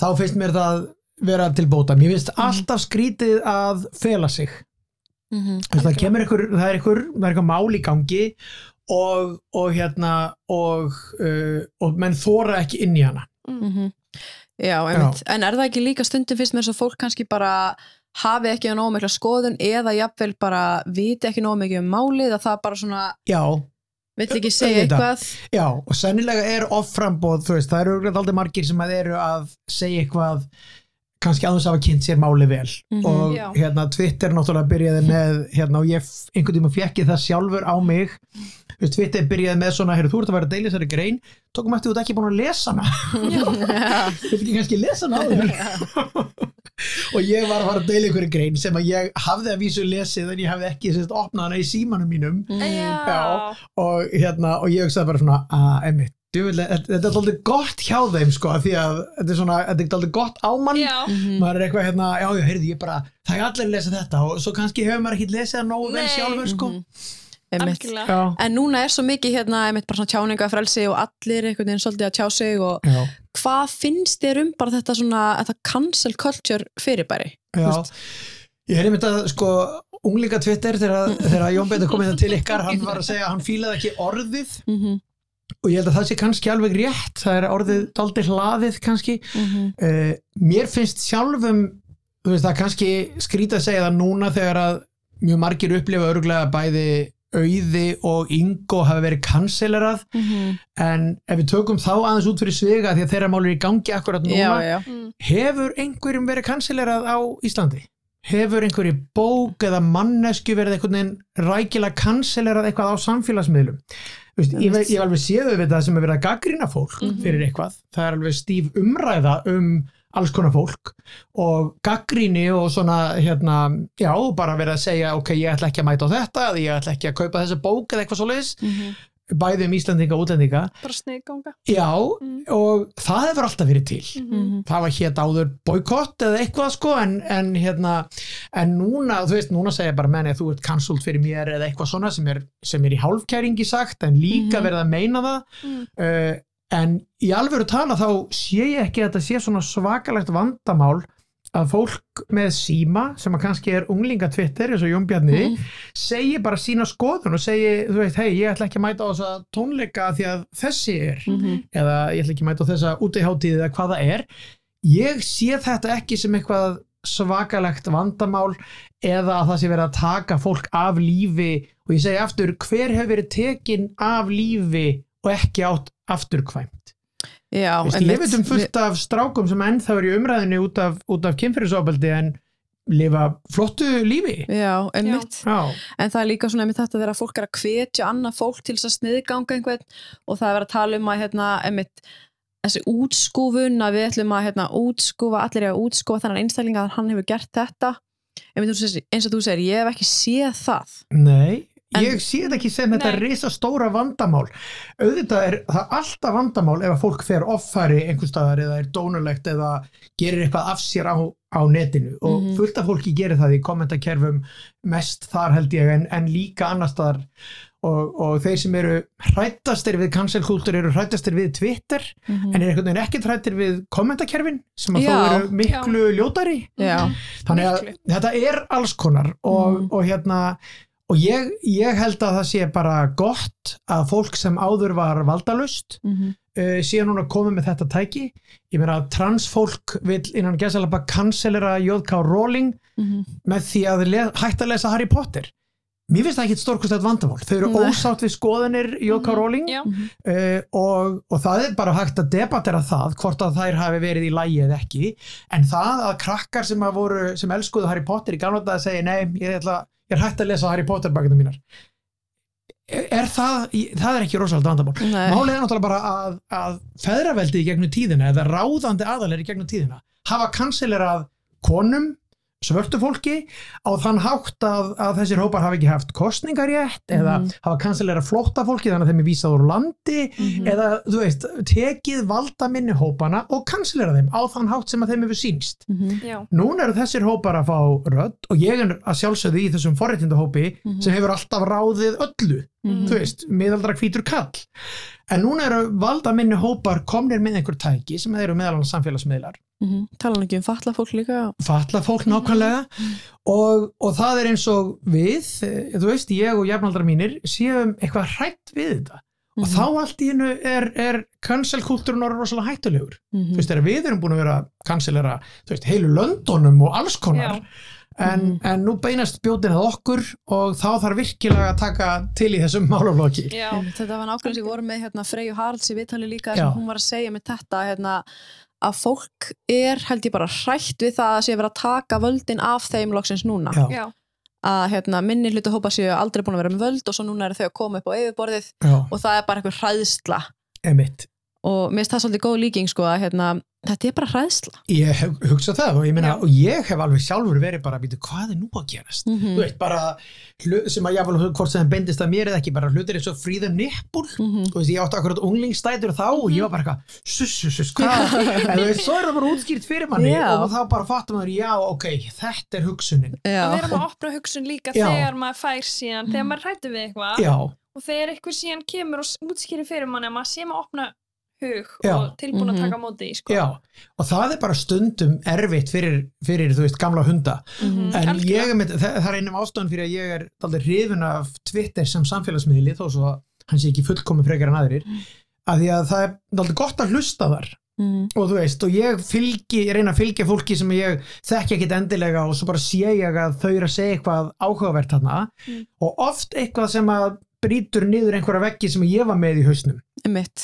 þá finnst mér það vera til bóta. Mér finnst Mhm. alltaf skrítið að fela sig. Mhm, Þess, það kemur einhver, það er einhver, það er einhver mál í gangi og, og hérna og, uh, og menn þóra ekki inn í hana. Mm, mhm. já, en er það ekki líka stundum fyrst með þess að fólk kannski bara hafi ekki nóg mikla skoðun eða jafnvel bara viti ekki nóg mikið um málið að það bara svona já, vill ekki segja eitthvað? Já, og sennilega er offrambóð, þú veist, það eru aldrei margir sem að eru að segja eitthvað kannski aðeins að hafa kynnt sér máli vel Mhm. og Já. hérna Twitter náttúrulega byrjaði með hérna og ég einhvern tíma fjekki það sjálfur á mig Þú Twitter byrjaði með svona, heyrðu, þú ert að vera að deila þessari grein tókum eftir þú ert ekki búin að lesa hana Já. *laughs* Viltu ekki kannski lesa hana *laughs* og ég var að fara að deila einhverju grein sem að ég hafði að vísu lesið en ég hafði ekki sérst, opnað hana í símanum mínum Mhm. Já. og, hérna, og ég hugsaði bara svona að emmitt, þetta þetta er alltaf gott hjá þeim sko, af því að þetta er svona, þetta er alltaf gott ámann Já. Mhm. maður er eitthvað hérna, já, já, heyrðu, ég bara það er allir að lesa þetta og svo kannski hefur maður ekki lesið það nógu vel sjálfur sko. Einmitt. Algjörlega. já, En núna er svo mikið hérna einmitt bara svona tjáningafrelsi og allir einhvern veginn svolítið að tjá sig og já, hvað finnst þér um bara þetta svona þetta cancel culture fyrirbæri? Já veist. ég er einmitt að sko unglinga Twitter þegar, þegar Jón Betur kom inn til ykkar, hann var að segja að hann fílaði ekki orðið Mm -hmm. Og ég held að það sé kannski alveg rétt það er orðið daldi hlaðið kannski Mm -hmm. uh, mér finnst sjálfum þú veist það kannski skrítið að segja það núna þegar að mjög margir upplifa örgulega bæði auði og yngo hafi verið kanselerað en ef við tökum þá aðeins út fyrir sviga því að þeirra mál er í gangi akkurat núna já, já. Mm. hefur einhverjum verið kanselerað á Íslandi? Hefur einhverju bók eða mannesku verið einhvern veginn rækilega kanselerað eitthvað á samfélagsmiðlum? Þú Veist, ég, ég hef alveg séð við það sem er verið að gaggrina fólk Mhm. fyrir eitthvað. Það er alveg stíf umræða um alls konar fólk og gaggríni og svona hérna, já, bara verið að segja ok, ég ætla ekki að mæta á þetta ég ætla ekki að kaupa þessa bók eða eitthvað svoleiðis Mhm. Bæði um Íslandinga og útlendinga bara sniðganga já, Mm. og það hefur alltaf verið til Mhm. það var hétt áður boykott eða eitthvað sko en, en hérna en núna, þú veist, núna segja bara menni að þú ert cancelled fyrir mér eða eitthvað svona sem er, sem er í hálfkæringi sagt en líka Mhm. verið að meina það Mm. uh, en í alvöru tala þá sé ég ekki að þetta sé svona svakalegt vandamál að fólk með síma sem að kannski er unglingatwitter eins og Jón Bjarni Mhm. segi bara sína skoðun og segi, þú veist, hei, ég ætla ekki að mæta á þessa tónleika því að þessi er Mhm. eða ég ætla ekki að mæta á þessa útiháttíð eða hvað það er ég sé þetta ekki sem eitthvað svakalegt vandamál eða að það sé verið að taka fólk af lífi og ég segi aftur hver hefur verið tekin af lífi og ekki átt afturkvæmt Já, einmitt. ég veit um fullt af strákum sem ennþá er í umræðinu út af, út af kynfyrirsofbeldi en lifa flottu lífi. Já, einmitt. Já, En það er líka svona einmitt þetta þegar fólk er að hvetja annað fólk til þess að sniðganga einhvern og það er að tala um að hérna, einmitt, þessi útskúfun að við ætlum að hérna, útskúfa, allir er að útskúfa þennan einstaklinga að hann hefur gert þetta. Einmitt, eins og þú segir, ég hef ekki séð það. Nei, En- ég sé þetta ekki sem þetta Nei. risa stóra vandamál. Auðvitað er það alltaf vandamál ef að fólk fer offari einhvers staðar eða er dónulegt eða gerir eitthvað af sér á, á netinu og Mhm. fullt af fólki gerir það í kommentakerfum mest þar held ég en, en líka annars staðar og, og þeir sem eru hrættastir við cancelkultur eru hrættastir við Twitter Mhm. en er einhvern veginn ekki hrættir við kommentakerfin sem að Já. þó eru miklu ljótari Já, þannig að Miklu. þetta er alls konar og, Mm. og hérna og ég, ég held að það sé bara gott að fólk sem áður var valdalust Mhm. uh, sé núna komið með þetta tæki ég meina að transfólk vil innan gæsalapa kanselera J.K. Rowling Mhm. með því að hætta að lesa Harry Potter mér finnst það ekki stórkustætt vandamál þau eru Nei. ósátt við skoðanir J.K. Mhm. Rowling Já. uh, og, og það er bara hægt að debattera það hvort að þær hafi verið í lægi eða ekki en það að krakkar sem, að voru, sem elskuðu Harry Potter í gamla dag að segja nei, ég, ætla, ég er hægt að lesa Harry Potter bakinu mínar er, það, það er ekki rosalega vandamál málið er náttúrulega bara að, að feðraveldi í gegnum tíðina eða ráðandi aðalir í gegnum tíðina hafa kanselerað konum svörtu fólki á þann hátt að, að þessir hópar hafa ekki haft kostningar rétt eða Mhm. hafa kanselerað flótta fólki þannig að þeim er vísað úr landi Mhm. eða þú veist, tekið valda minni hópana og kanselerað þeim á þann hátt sem að þeim hefur sínst. Mhm. Já. Núna eru þessir hópar að fá rödd og ég er að sjálfsögðu í þessum forréttindahópi Mhm. sem hefur alltaf ráðið öllu Mhm. þú veist, miðaldra hvítur kall en núna eru valda minni hópar komnir með einhver tæki sem eru meðal samfélagsmiðlar Mhm. Tala nú ekki um fatla fólk líka falla fólk nákvæmlega og, og það er eins og við eh, þú veist, ég og jafnaldra mínir séum eitthvað hrætt við þetta og Mhm. þá allt í hennu er, er cancelkultúrun orður rosalega hættulegur Mhm. þú veist, þegar við erum búin að vera cancelera veist, heilu löndunum og alls konar Já. En, Mhm. en nú beinast bjótin að okkur og þá þarf virkilega að taka til í þessum *laughs* málaflokki. Já. Þetta var nákvæmlega sem við vorum með hérna, Freyju Haralds í viðtali líka sem hún var að segja með þetta hérna, að fólk er held ég bara hrætt við það að sé verið að taka völdin af þeim loksins núna. Já, Já. að hérna, minni hlutu hópa séu aldrei búin að vera með völd og svo núna eru þau að koma upp á yfirborðið já, og það er bara einhver hræðsla. Emitt og mér finnst það svolítið góð líking sko að hérna, þetta er bara hræðsla. Ég hef hugsað það og ég meina og ég hef alveg sjálfur verið bara að býta hvað er nú að gerast? Mm þú veist bara sem að jáfnvel hvort sem það bendist að mér eða ekki bara hlutir eins og fríða nippul Mhm. þú veist ég átti akkurat unglingstætur þá og ég var bara eitthvað sus sus sus hvað? En þú veist svo er það bara útskýrt fyrir manni Já. og þá bara fattum maður já ok þetta er hugsunin. Já. Að vera að opna hugsun líka Já. þegar maður fær síðan, þegar maður eitthvað. Já. Og þegar eitthvað síðan kemur og útskýrir fyrir manni að maður sé maður opna hug Já. og tilbúin að Mhm. taka móti í sko. já og það er bara stundum erfitt fyrir, fyrir þú veist gamla hunda Mhm. en Algjörlega. ég er með, það, það er einum ástofan fyrir að ég er aldrei hrifin af Twitter sem samfélagsmiðli þó svo hann sé ekki fullkomi frekar en aðrir Mm. að því að það er aldrei gott að hlusta þar Mhm. og þú veist, og ég fylgi ég reyna að fylgja fólki sem ég þekki ekkit endilega og svo bara sé ég að þau eru að segja eitthvað áhugavert þarna Mm. og oft eitthvað sem að brýtur niður einhverja veggi sem ég var með í hausnum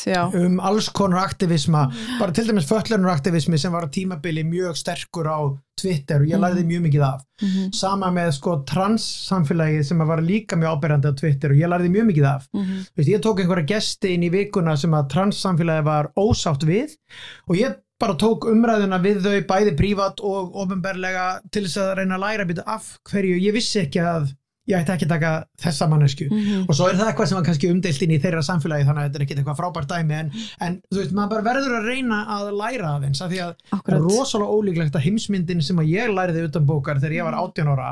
Já. um alls konar aktivisma bara til dæmis föllunur aktivismi sem var á tímabili mjög sterkur á Twitter og ég lærði mjög mikið af Mhm. sama með sko trans samfélagið sem var líka mjög ábyrjandi á Twitter og ég lærði mjög mikið af Mhm. Veist, ég tók einhverja gesti inn í vikuna sem að trans samfélagið var ósátt við og ég bara tók umræðuna við þau bæði prívat og ofinberlega til þess að reyna að læra býta af hverju ég vissi ekki að ég ætti ekki að taka þessa mannesku Mhm. og svo er það eitthvað sem var kannski umdeilt inn í þeirra samfélagi þannig að þetta er ekki eitthvað frábært dæmi en, en þú veist, maður bara verður að reyna að læra aðeins af því að Akkurat. rosalega ólíklegt að heimsmyndin sem að ég læriði utan bókar þegar ég var 18 ára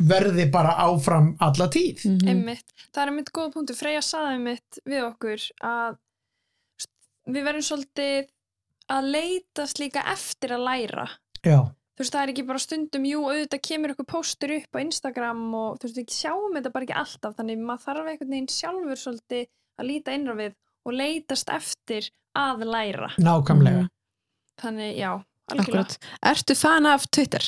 verði bara áfram alla tíð Mhm. Einmitt. Það er einmitt góða punktu. Freyja saði einmitt við okkur að við verðum svolítið að leitast líka eftir að læra. já, Þú veist, það er ekki bara stundum, jú, auðvitað kemur eitthvað póstur upp á Instagram og þú veist, við sjáum þetta bara ekki alltaf, þannig maður þarf einhvern veginn sjálfur svolítið að líta innra við og leitast eftir að læra. nákvæmlega Mhm. Þannig, já, algjörlega. Akkurat. Ertu fan af Twitter?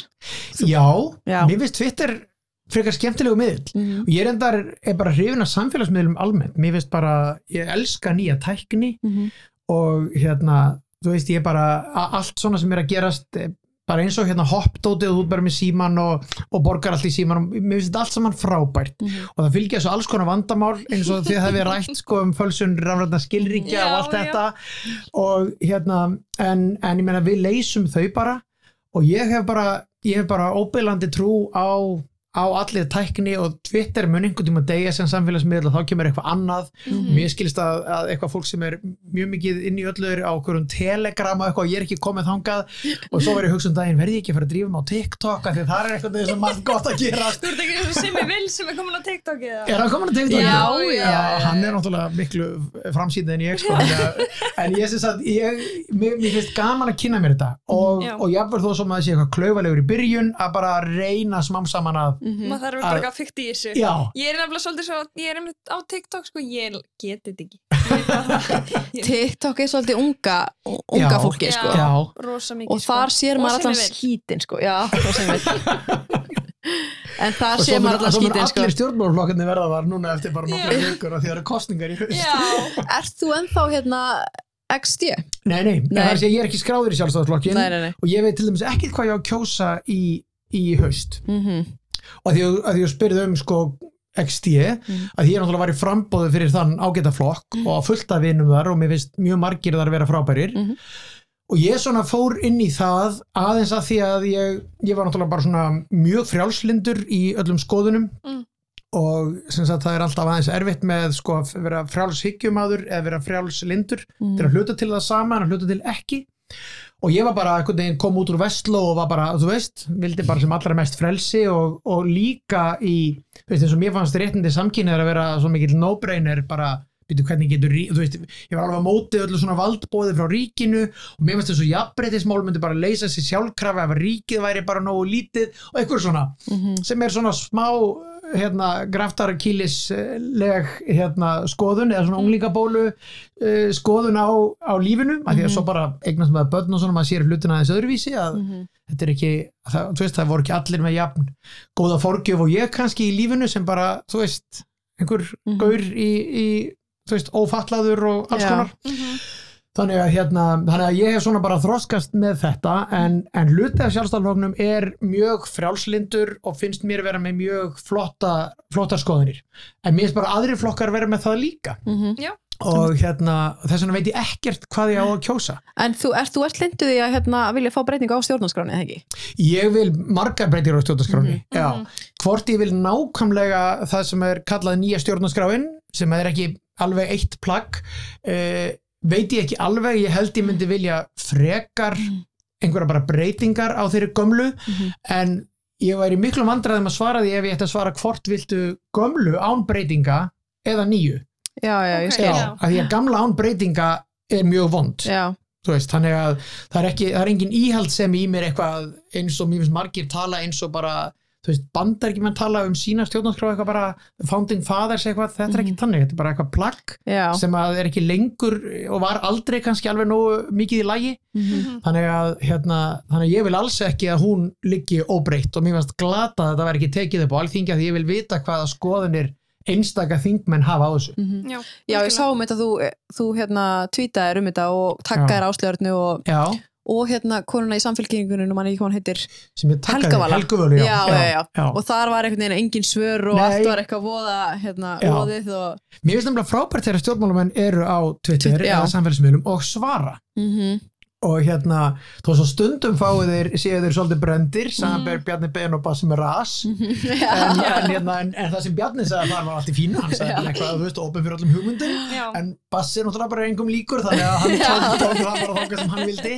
já, Já. mér finnst Twitter frekar skemmtilegu miðl Mhm. og ég er endar er bara hrifin af samfélagsmiðlum almennt, mér finnst bara ég elska nýja tækni Mhm. og hérna, þú veist, ég er bara allt svona sem er að gerast eh, bara eins og hérna hoppdótið og þú bara með síman og, og borgar allt í síman og mér finnst þetta allt saman frábært Mhm. og það fylgja svo alls konar vandamál eins og því að það við rætt sko um fölsun rafrætna skilríkja Já, og allt já. þetta og hérna en, en ég meina við leysum þau bara og ég hef bara ég hef bara óbyrlandi trú á á allir tækni og Twitter mun einhvern tíma degja sem samfélagsmiðl og þá kemur eitthvað annað Mhm. mér skilst að, að eitthvað fólk sem er mjög mikið inn í öllu er á okkur um telegram og eitthvað og ég er ekki komið þangað og svo verður ég að hugsa um daginn verði ég ekki að fara að drífa mig á TikTok af því það er eitthvað sem margt gott að gera Þú ert ekki eins og Simmi Vil sem er komin á TikTok eða? Er hann komin að TikTok? Já, já, já. Hann er náttúrulega miklu framsýndið en ég sko að- En ég syns að ég, mér, mér finnst gaman að kynna mér þetta og, Já. og jafnvel þó sem að það sé eitthvað klaufalegur í byrjun að bara reyna smám saman að Mhm. Maður þarf Að- bara eitthvað fyrkt í þessu. Já, Ég er nefnilega svolítið svo, ég er einmitt á TikTok sko, ég get þetta ekki. Það. *laughs* TikTok er svolítið unga, unga Já. fólki Já. sko. já, Rosa mikið og þar sér maður allan skítin sko. já, það sem við *laughs* en þar svo sér maður allan skítin sko. allir stjórnmálflokkarnir verða var núna eftir bara nokkra Já. vikur og því það eru kostningar í haust Já, *laughs* Ert þú ennþá hérna XD? Nei, nei, Nei. Sé, ég er ekki skráður í nei og ég veit til dæmis ekki hvað ég á að kjósa í, í haust mm og að því að, að spyrðu um sko XD, Mm. að því ég náttúrulega var í frambóðu fyrir þann ágæta flokk og að fullta vinum þar og mér finnst mjög margir þar að vera frábærir Mhm. og ég svona fór inn í það aðeins að því að ég, ég var náttúrulega bara svona mjög frjálslindur í öllum skoðunum Mm. og sem sagt það er alltaf aðeins erfitt með sko að vera frjálshyggjumæður eða vera frjálslindur Mhm. til að hluta til það sama en að hluta til ekki og ég var bara einhvern veginn kom út úr Vestló og var bara, þú veist, vildi bara sem allra mest frelsi og, og líka í, þú veist, eins og mér fannst réttindi samkynniðar að vera svo mikill no-brainer bara, byrju hvernig getur, þú veist, ég var alveg á móti öllu svona valdbóði frá ríkinu og mér fannst þess að jafnbreytismál myndi bara leysa sér sjálfkrafa ef að ríkið væri bara nógu lítið og eitthvað svona Mhm. sem er svona smá hérna, graftarkílisleg hérna, skoðun eða svona unglingabólu uh, skoðun á, á lífinu af því að svo bara eignast með börn og svona maður sér hlutina aðeins öðruvísi að Mhm. þetta er ekki, það, þú veist það voru ekki allir með jafn góða forgjöf og ég kannski í lífinu sem bara, þú veist einhver Mhm. gaur í, í þú veist, ófallaður og alls konar Mhm. Þannig að, hérna, þannig að ég hef svona bara þroskast með þetta en, en hluti af sjálfstæðarfloknum er mjög frjálslindur og finnst mér vera með mjög flotta, flottar skoðanir en mér finnst bara aðrir flokkar vera með það líka Mhm. og hérna, þess vegna veit ég ekkert hvað ég á að kjósa En þú ert, þú ert linduð í að hérna, vilja fá breytingu á stjórnarskráni, eða ekki? ég vil margar breytir á stjórnarskráni Mhm. já, Mhm. hvort ég vil nákvæmlega það sem er kallað nýja stjórnarskráin sem er ekki alveg eitt plagg uh, veit ég ekki alveg, ég held ég myndi vilja frekar einhverja bara breytingar á þeirri gömlu Mhm. en ég væri miklu vandræðum að svara því ef ég ætti að svara hvort viltu gömlu án breytinga eða nýju. Já, já, ég skil. að því að gamla án breytinga er mjög vond. Já, veist, þannig að það er ekki það er engin íhaldsemi í mér eitthvað eins og mjög margir tala eins og bara þú veist, bandar ekki menn tala um sína stjórnarskrá eitthvað bara founding fathers eitthvað, þetta er ekki þannig, þetta er bara eitthvað plagg sem að er ekki lengur og var aldrei kannski alveg nógu mikið í lagi. Mhm, þannig að, hérna, þannig að ég vil alls ekki að hún liggi óbreytt og mér finnst glata að þetta verði ekki tekið upp á alþingi að ég vil vita hvaða skoðunir einstaka þingmenn hafa á þessu. Mhm. Já, Já, ég sá um þetta að þú, þú hérna tweetaðir um þetta og taggaðir áslöðurnu og, já, og hérna konuna í samfélkingunum, mann ekki hvað hann heitir Helgavala. Og þar var einhvern veginn engin svör og Nei. allt var eitthvað voða hérna, Já. óðið og Mér finnst nefnilega frábært þegar stjórnmálamenn eru á Twitter já. eða samfélagsmiðlum og svara mhm, og hérna, þó svo stundum fáið þeir, séu þeir svolítið brendir samanber Bjarni Ben og Bassi með ras. *laughs* En, en, hérna, en, en það sem Bjarni sagði þar var allt í fínu, hann sagði eitthvað, þú veist, opið fyrir öllum hugmyndum. Já, en Bassi er náttúrulega bara engum líkur þannig að hann tók, það bara þókað sem hann vildi.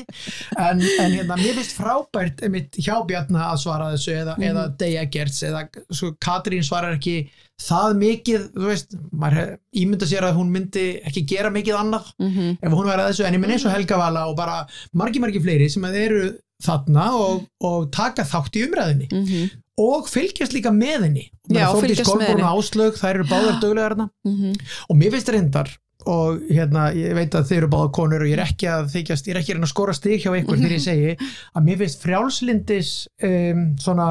En, en hérna, mér finnst frábært hjá Bjarni að svara þessu eða, Mhm. eða Deja Gertz eða svo Katrín svarar ekki það mikið, þú veist maður ímynda sér að hún myndi ekki gera mikið annað mhm, ef hún væri að þessu. En ég minn eins og Helga Vala og bara margi margi fleiri sem eru þarna og, og taka þátt í umræðinni mhm, og fylgjast líka með henni. Já, Þórdís fylgjast með Kolbrún henni. og Áslaug, þær eru báðar *gasps* döglegar þarna. Mhm, og mér finnst reyndar og hérna, ég veit að þið eru báða konur og ég er ekki að þykjast, ég er ekki að skora stig hjá ykkur þegar ég segi að mér finnst frjálslindis um, svona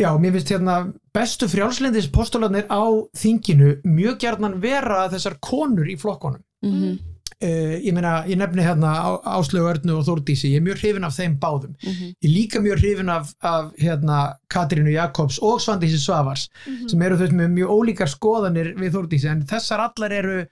já, mér finnst hérna bestu frjálslindis postularnir á þinginu mjög gjarnan vera þessar konur í flokkonum mhm, uh, ég meina, ég nefni hérna Á- Áslaugu Örnu og Þórdísi, ég er mjög hrifin af þeim báðum. Mhm, ég er líka mjög hrifin af, af hérna, Katrínu Jakobs og Svandísi Svavars Mhm. sem eru þau með mjög ólíkar skoðanir við Þórdísi. En þessar allar eru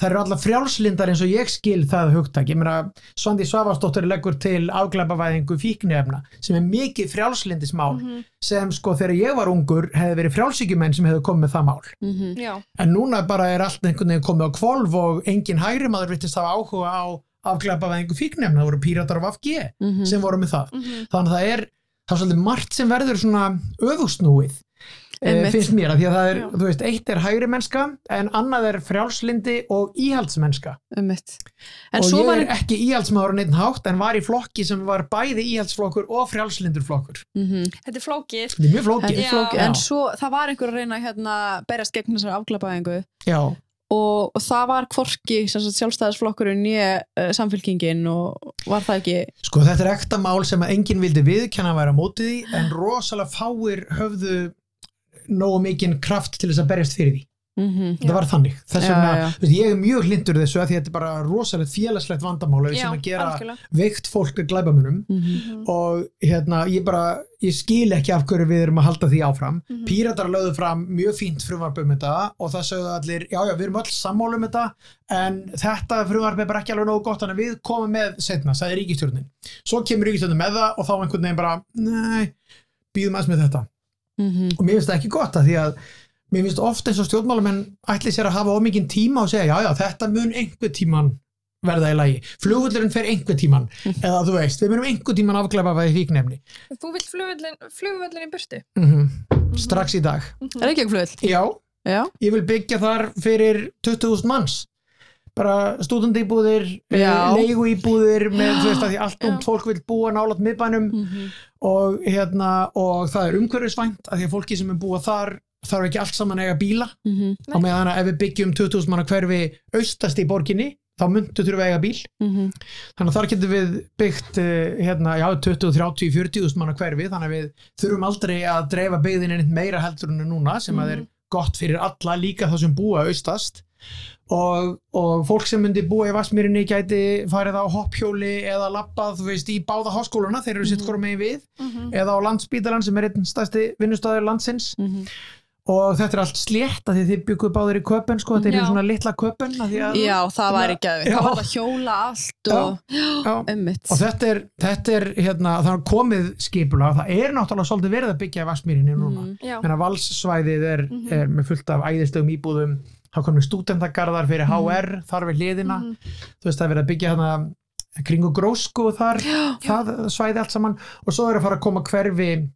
það eru allar frjálslindar eins og ég skil það hugtak, ég meina Svandi Svavarsdóttir leggur til afglæpavæðingu fíknefna sem er mikið frjálslindismál Mhm. sem sko þegar ég var ungur hefði verið frjálsíkjumenn sem hefði komið með það mál. Mhm, já, en núna bara er allt einhvern veginn komið á kvolf og engin hægri maður vittist hafa áhuga á afglæpavæðingu fíknefna, það voru píratar af FG mhm. sem voru með það. Mhm, þannig að það er, það er svolítið margt sem verður svona öfusnúið e, Einmitt. finnst mér að því að það er, Já. þú veist, eitt er hægri mennska en annað er frjálslindi og íhaldsmennska. Og svo ég var er ekki íhaldsmaður á neitt hátt en var í flokki sem var bæði íhaldsflokkur og frjálslindur flokkur. Mhm, þetta er flókið. Þetta er mjög flókið. Þetta er flókið. En svo það var einhver að reyna að hérna, berjast gegn þessari afglæpaðingu já, og, og það var sagt, sjálfstæðisflokkurinn nýja uh, samfélkingin og var það ekki sko þetta er ekta mál sem að enginn vildi viðkenna að vera á móti því en rosalega fáir höfðu nógu mikinn kraft til þess að berjast fyrir því. Mhm, þetta var þannig. Þess vegna, veist, ég er mjög hlindur þessu að því að þetta er bara rosalegt félagslegt vandamál ef við já, sem að gera algjörlega. veikt fólk að glæbamunum mhm, Mhm. og hérna ég bara ég skil ekki af hverju við erum að halda því áfram. Mhm. Píratar lögðu fram mjög fínt frumvarp um þetta og það sögðu allir, já já við erum öll sammála um þetta en þetta frumvarp er bara ekki alveg nógu gott þannig að við komum með setna, sagði ríkistjórnin svo kemur ríkistjórnin með það og þá einhvern veginn bara, nei, býðum aðeins með þetta mhm, og mér finnst það ekki gott að því að mér finnst oft eins og stjórnmálamenn ætli sér að hafa ómikinn tíma og segja já já þetta mun einhver tíman verða í lagi, flugullurinn fer einhver tíman eða þú veist, við munum einhver tíman afglæpa við fíknefni þú vilt í burtu? Mm strax í dag. Er ekki ekki flugvill? já, Já, ég vil byggja þar fyrir 20.000 manns bara stúdendíbúðir Já. leigu íbúðir með þú veist að því allt umt fólk vil búa nálat miðbænum. Mhm, og, hérna, og það er umhverfisvænt að því að fólki sem er búa þar þarf ekki allt saman að eiga bíla. Mhm, á meðan að ef við byggjum 20.000 manna hverfi austast í borginni þá myndu þurfa að eiga bíl. Mhm, þannig að þar getum við byggt uh, hérna, já, 20, 30, 40.000 manna hverfi. Þannig að við þurfum aldrei að dreifa byggðin einnig meira heldur en núna sem að er gott fyrir alla líka þá sem búa austast og, og fólk sem myndi búa í Vassmýrinni gæti farið á hopphjóli eða labbað, þú veist, í báða háskóluna þeir eru sitt Mhm. hvora megin við Mhm. eða á landspítalan sem er einn stærsti vinnustæður landsins mhm. og þetta er allt slétt að þið bygguðu báðir í köpun sko, þetta er svona litla köpun Já, það var ekki að Já. Það var að hjóla allt og ummitt og þetta er, þetta er hérna, það er komið skipulag, það er náttúrulega svolítið verið að byggja í Vassmýrinni núna Mhm. Menna, valssvæðið er, Mhm. er með fullt af æðislegum íbúðum þá komum við stúdendagarðar fyrir Mhm. HR þar við hliðina, Mhm. þú veist það er verið að byggja hérna kringu grósku og þar það svæði allt saman og svo er að fara að koma hverfi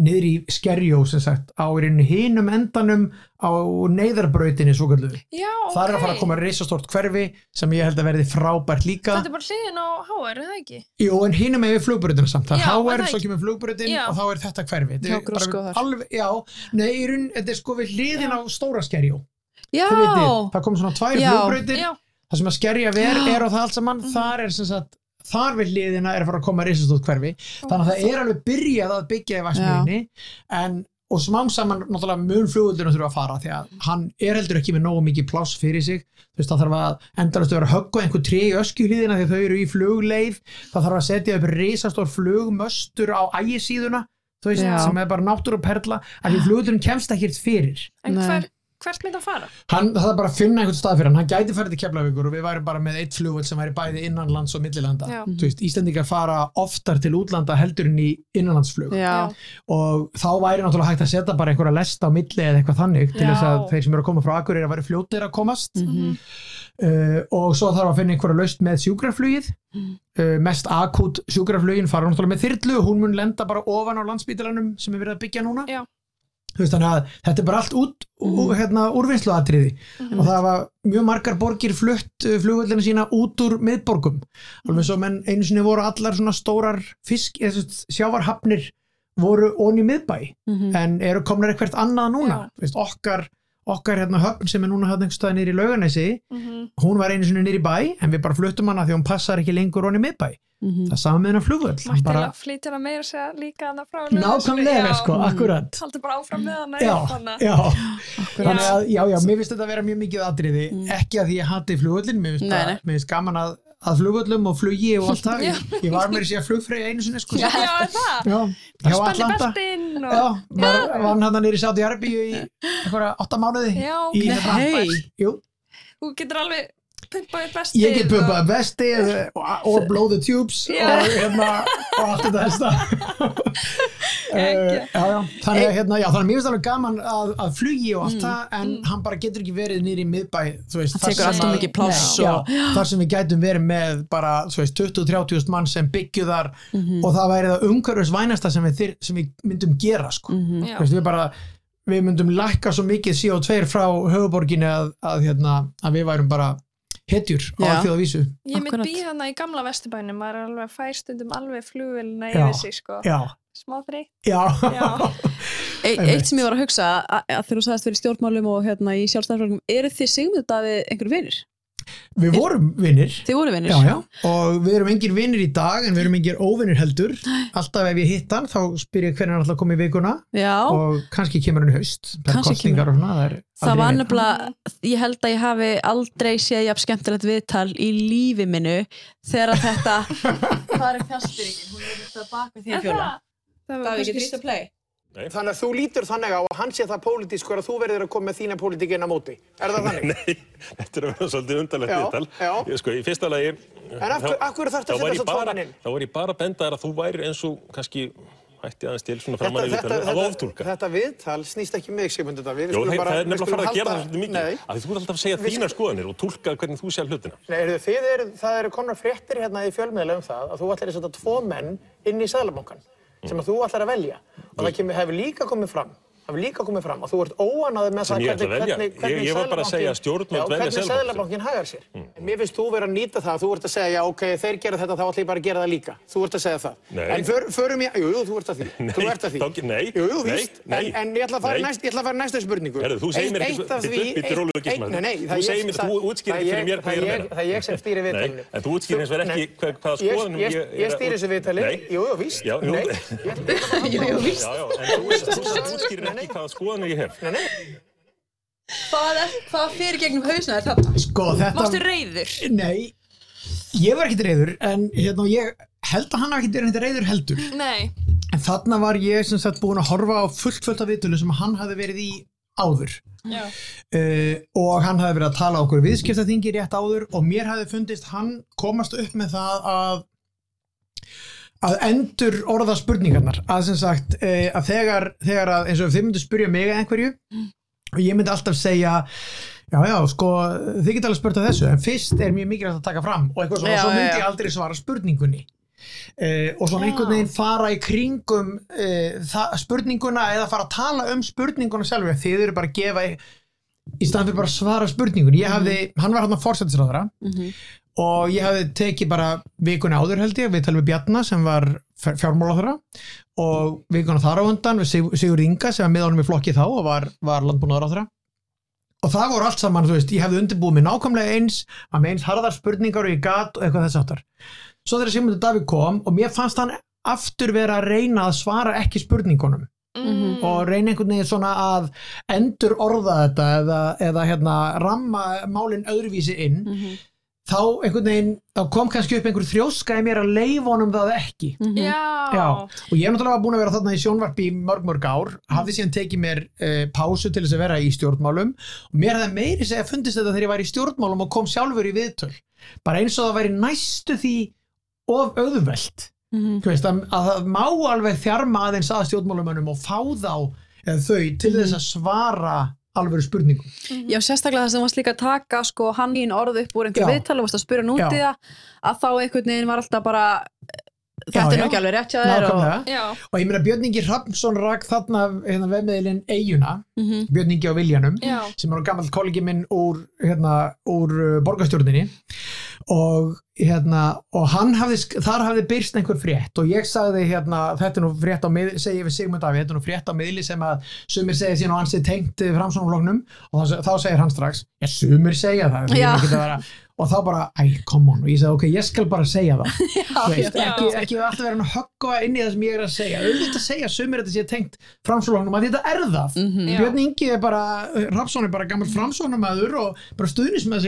niður í skerjó sem sagt á rauninni hinum endanum á neyðarbrautinni svo kallu Já, ok. það er að fara að koma risastort hverfi sem ég held að verði frábært líka Þetta er bara hliðin á HR, er það ekki? Jú, en hinum er við flugbrautina samt það Já, er HR, svo kemur flugbrautin Já. og þá er þetta hverfi Þetta er bara Grósku þar. alveg, já, nei, þetta er sko við hliðin á stóra skerjó Já, Þið? Vitið, það kom svona tvær Já, það sem að skerja ver er og það allt saman. Þar er sem sagt þar við hliðina er að fara að koma risastótt hverfi. Þannig að það er alveg byrjað að byggja í Vassmýrinni en og smám saman náttúrulega mun flugullinu þurfa að fara því að hann er heldur ekki með nógu mikið pláss fyrir sig. Þú veist það þarf að endalast að vera að höggva einhver tré í öskjuhlíðina því þau eru í flugleið. Það þarf að setja upp risastór flugmöstur á ægisíðuna þú veist Já. sem er bara náttúruperla. Að því flugullinu kemst ekkert fyrir. En hver, hvert mynd að fara? hann, það er bara að finna einhvern stað fyrir hann. Hann gæti farið til Keflavíkur og við værum bara með eitt flugvöld sem væri bæði innanlands og millilanda. Þú veist, Íslendingar fara oftar til útlanda heldur en í innanlandsflug. Já, og þá væri náttúrulega hægt að setja bara einhverja lest á milli eða eitthvað þannig til Já. þess að þeir sem eru að koma frá Akureyri væri fljótir að komast. Mhm. uh, og svo þarf að finna einhverja laust með sjúkraflugið. Uh, mest akút sjúkraflugin fara náttúrulega með þyrlu. Hún mun lenda bara ofan á landsbítalanum sem er verið að byggja núna. Já. Veist, að þetta er bara allt út Mhm. mm. hérna, úrvinnsluatriði Mhm. og það var mjög margar borgir flutt flugvöldinu sína út úr miðborgum alveg svo menn einu sinni voru allar svona stórar fisk, sjávarhafnir voru onni miðbæ Mhm. en eru komnar eitthvað annað núna. Þú veist, okkar, okkar hérna höfn sem er núna einhvers staðar niður í lauganesi Mhm. hún var einu sinni í bæ en við bara fluttum hana því hún passar ekki lengur onni miðbæ Mhm. það er saman með hennar flugvöld Mætti bara, hana meira segja líka nákvæmlega sko, Mm. akkurat. Haldur bara áfram með hana já, já, Akkurat. þannig að já, já, mér finnst þetta að vera mjög mikið atriði. Mm. ekki að því ég hati flugvöldin mér finnst, gaman að, að flugvöldum og flugi og allt það. Ég, ég var mér segja flugfreyja einu sinni sko, Já, er það? já, hjá Spenni Atlanta. beltin og... já, var, var hann nýri Sáti Arbíu í einhverja átta mánuði? Já, ok. í jú, Þú getur alveg pumpað upp vestið. ég get pumpað vesti og, og blow the tubes Já. og, hérna, og allt þetta þesta *laughs* Geggjað. já, já. þannig að hérna, mér finnst alveg gaman að, að flugi og allt það en hann bara getur ekki verið nýri í miðbæ veist, Það tekur sem allt of að- mikið pláss þar sem við gætum verið með bara þú veist, 20-30 mann sem byggju þar Mhm. og það væri það umhverfisvænasta sem sem við myndum gera sko. Þú veist, við bara við myndum lækka svo mikið CO2 frá höfuborginni að, að, hérna, að við værum bara hetjur á alþjóðavísu. Ég mynd bí hana í gamla vesturbænum, maður er alveg fær stundum alveg flugvelina yfir sig, sko. já, Smá já, Já. *laughs* Eitt, sem ég var að hugsa að, að þú sagðist fyrir stjórnmálum og hérna í sjálfstæðarflokkum eru þið sigmynda við einhverju vinir? Við vorum vinnir Þið voru vinir? Já, já, og við erum engir vinnir í dag en við erum engir óvinnir heldur. Alltaf ef ég hitt hann þá spyr ég hvernig hann alltaf komið í vikuna. Já, og kannski kemur hann í haust það Kannski og svona það, er það var nefnilega, ég held að ég hafi aldrei séð jafn skemmtilegt viðtal í lífi minu þegar þetta *laughs* Hvað er fjastbyringin? Hún er þetta baka því Er það? Það var kannski... að play Þannig að þú lítur þannig á að hann sé það pólitískur að þú verður að koma með þína pólitík inn á móti. Er það þannig? *laughs* Nei, þetta er að vera svolítið undarlegt viðtal. sko, í fyrsta lagi... En af hverju- hverju þarftu að setja bara- menn inn? Þá var ég bara að benda þér að þú væri eins og kannski hætti aðeins til svona framan í Þetta, viðtalið þetta, að þetta, oftúlka. þetta viðtal snýst ekki mig, Sigmundur Davíð. Við Jó, það, er nefnilega farið að gera svolítið mikið. Nei, Af því þú ert alltaf að segja þínar skoðanir og túlka hvernig þú sér hlutina. Nei, það eru konar fréttir hérna í fjölmiðlega um það að þú ætlar að setja tvo menn inn í Sæðlabankan sem þú ætlar að velja. Og það kemur, hefur líka komið fram hefur líka komið fram að þú ert óanaði með það ætla að velja. Ég- ég var bara að segja að stjórnvöld já, hvernig. Sæðlabankin hagar sér. En mér finnst þú vera að nýta það, þú ert að segja, já, ok, þeir gera þetta, þá ætla ég bara að gera það líka. Þú ert að segja það. Nei. En för, förum ég, jú, jú, þú ert að því. Nei, þú ert að því. þá- nei, Jú, jú, nei, víst. nei, En, en ég ætla að fara nei. næst, ég ætla að fara næstu spurningu. Herðu, þú segir mér Eitt- ekki eitt af svo- því- bíddu, bíddu, eitt- rólegur, ekki eitt- smá. Nei, nei, Þú útskýrir mér ekki hvaða skoðanir ég hef. Nei, nei. Hvað, er, hvað fyrir gegnum hausna er þetta? Sko þetta Mástu reyður? Nei, ég var ekkit reyður en hérna, ég held að hann hafi ekkit verið reyður heldur Nei. en þarna var ég sem sagt búin að horfa á fullt fullt af viðtölu sem hann hafði verið í áður Já. uh, og hann hafði verið að tala okkur viðskiptaþingi rétt áður og mér hafði fundist hann komast upp með það að að endur orða spurningarnar. Að sem sagt uh, að þegar, þegar að eins og þið myndu spyrja mig einhverju og ég myndi alltaf segja já já sko þið geta alveg spurt að þessu en fyrst er mjög mikilvægt að taka fram. Og eitthvað svona Já, svo já, myndi já. ég aldrei svara spurningunni. Uh, og svona Já. einhvern veginn fara í kringum það, spurninguna eða fara að tala um spurninguna sjálfur. Þið eru bara að gefa í, staðan fyrir bara að svara spurningun ég hafði, hann var hann að fórsættisráðara Mhm. Og ég hafði tekið bara vikuna áður held ég, við talum við Bjarna sem var fjármálaþara og vikuna þar á undan við Sig- Sigurð Inga sem var með honum í flokki þá og var, var landbúnaðaráþara og það voru allt saman, þú veist, ég hefði undirbúið mig nákvæmlega eins, að með eins harðar spurningar og ég gat og eitthvað þess áttar svo þegar Sigmundur Davík kom og mér fannst hann aftur vera að reyna að svara ekki spurningunum Mm. og reyna einhvern veginn svona að endur orða þetta eða, eða hérna ramma málin öðruvísi inn Mhm. Þá einhvern veginn, þá kom kannski upp einhver þrjóska í mér að leifa honum það ekki Mhm. Já. Já, og ég er náttúrulega búin að vera þarna í sjónvarpi í mörg mörg ár, hafði síðan tekið mér uh, pásu til þess að vera í stjórnmálum og mér hefði meiri segja fundist þetta þegar ég var í stjórnmálum og kom sjálfur í viðtöl bara eins og það væri næstu því of auðvelt Mhm. Þú veist, að, að það má alveg þjarma aðeins að stjórnmálumönnum og fá þá eða þau til þess að svara alveg spurningum Já, sérstaklega það sem varst líka að taka sko hann í einn orð upp úr einhver Já. viðtal og varst að spyrja hann út í það að þá einhvern veginn var alltaf bara þetta Já, er ekki alveg rétt hjá þér og, nákvæmlega Já. og ég meina Björn Ingi Hrafnsson rak þarna hérna, vefmiðlinn Eyjuna Mhm. Björn Ingi á Viljanum Já. sem er gammal kollegi minn úr, hérna, úr uh, borgarstjórninni og, hérna, og hann hafði, þar hafði byrst einhver frétt og ég sagði hérna, þetta er nú frétt á miðli, segi við Sigmund Davíð, þetta er nú frétt á miðli sem að sumir segja síðan og hans er tengt framsvonarfloknum og þá, þá segir hann strax já, sumir segja það, Já. er vera *laughs* og þá bara, æ, come on og ég sagði, ok, ég skal bara segja það *laughs* Þú veist, já. ekki, ekki alltaf vera að höggva inn í það sem ég er að segja auðvitað segja sumir þetta sé tengt framsvonarfloknum að þetta er það Mhm. Já. Björn Ingi er bara, Rapsson er bara gammal framsónamaður og bara stuðnismæður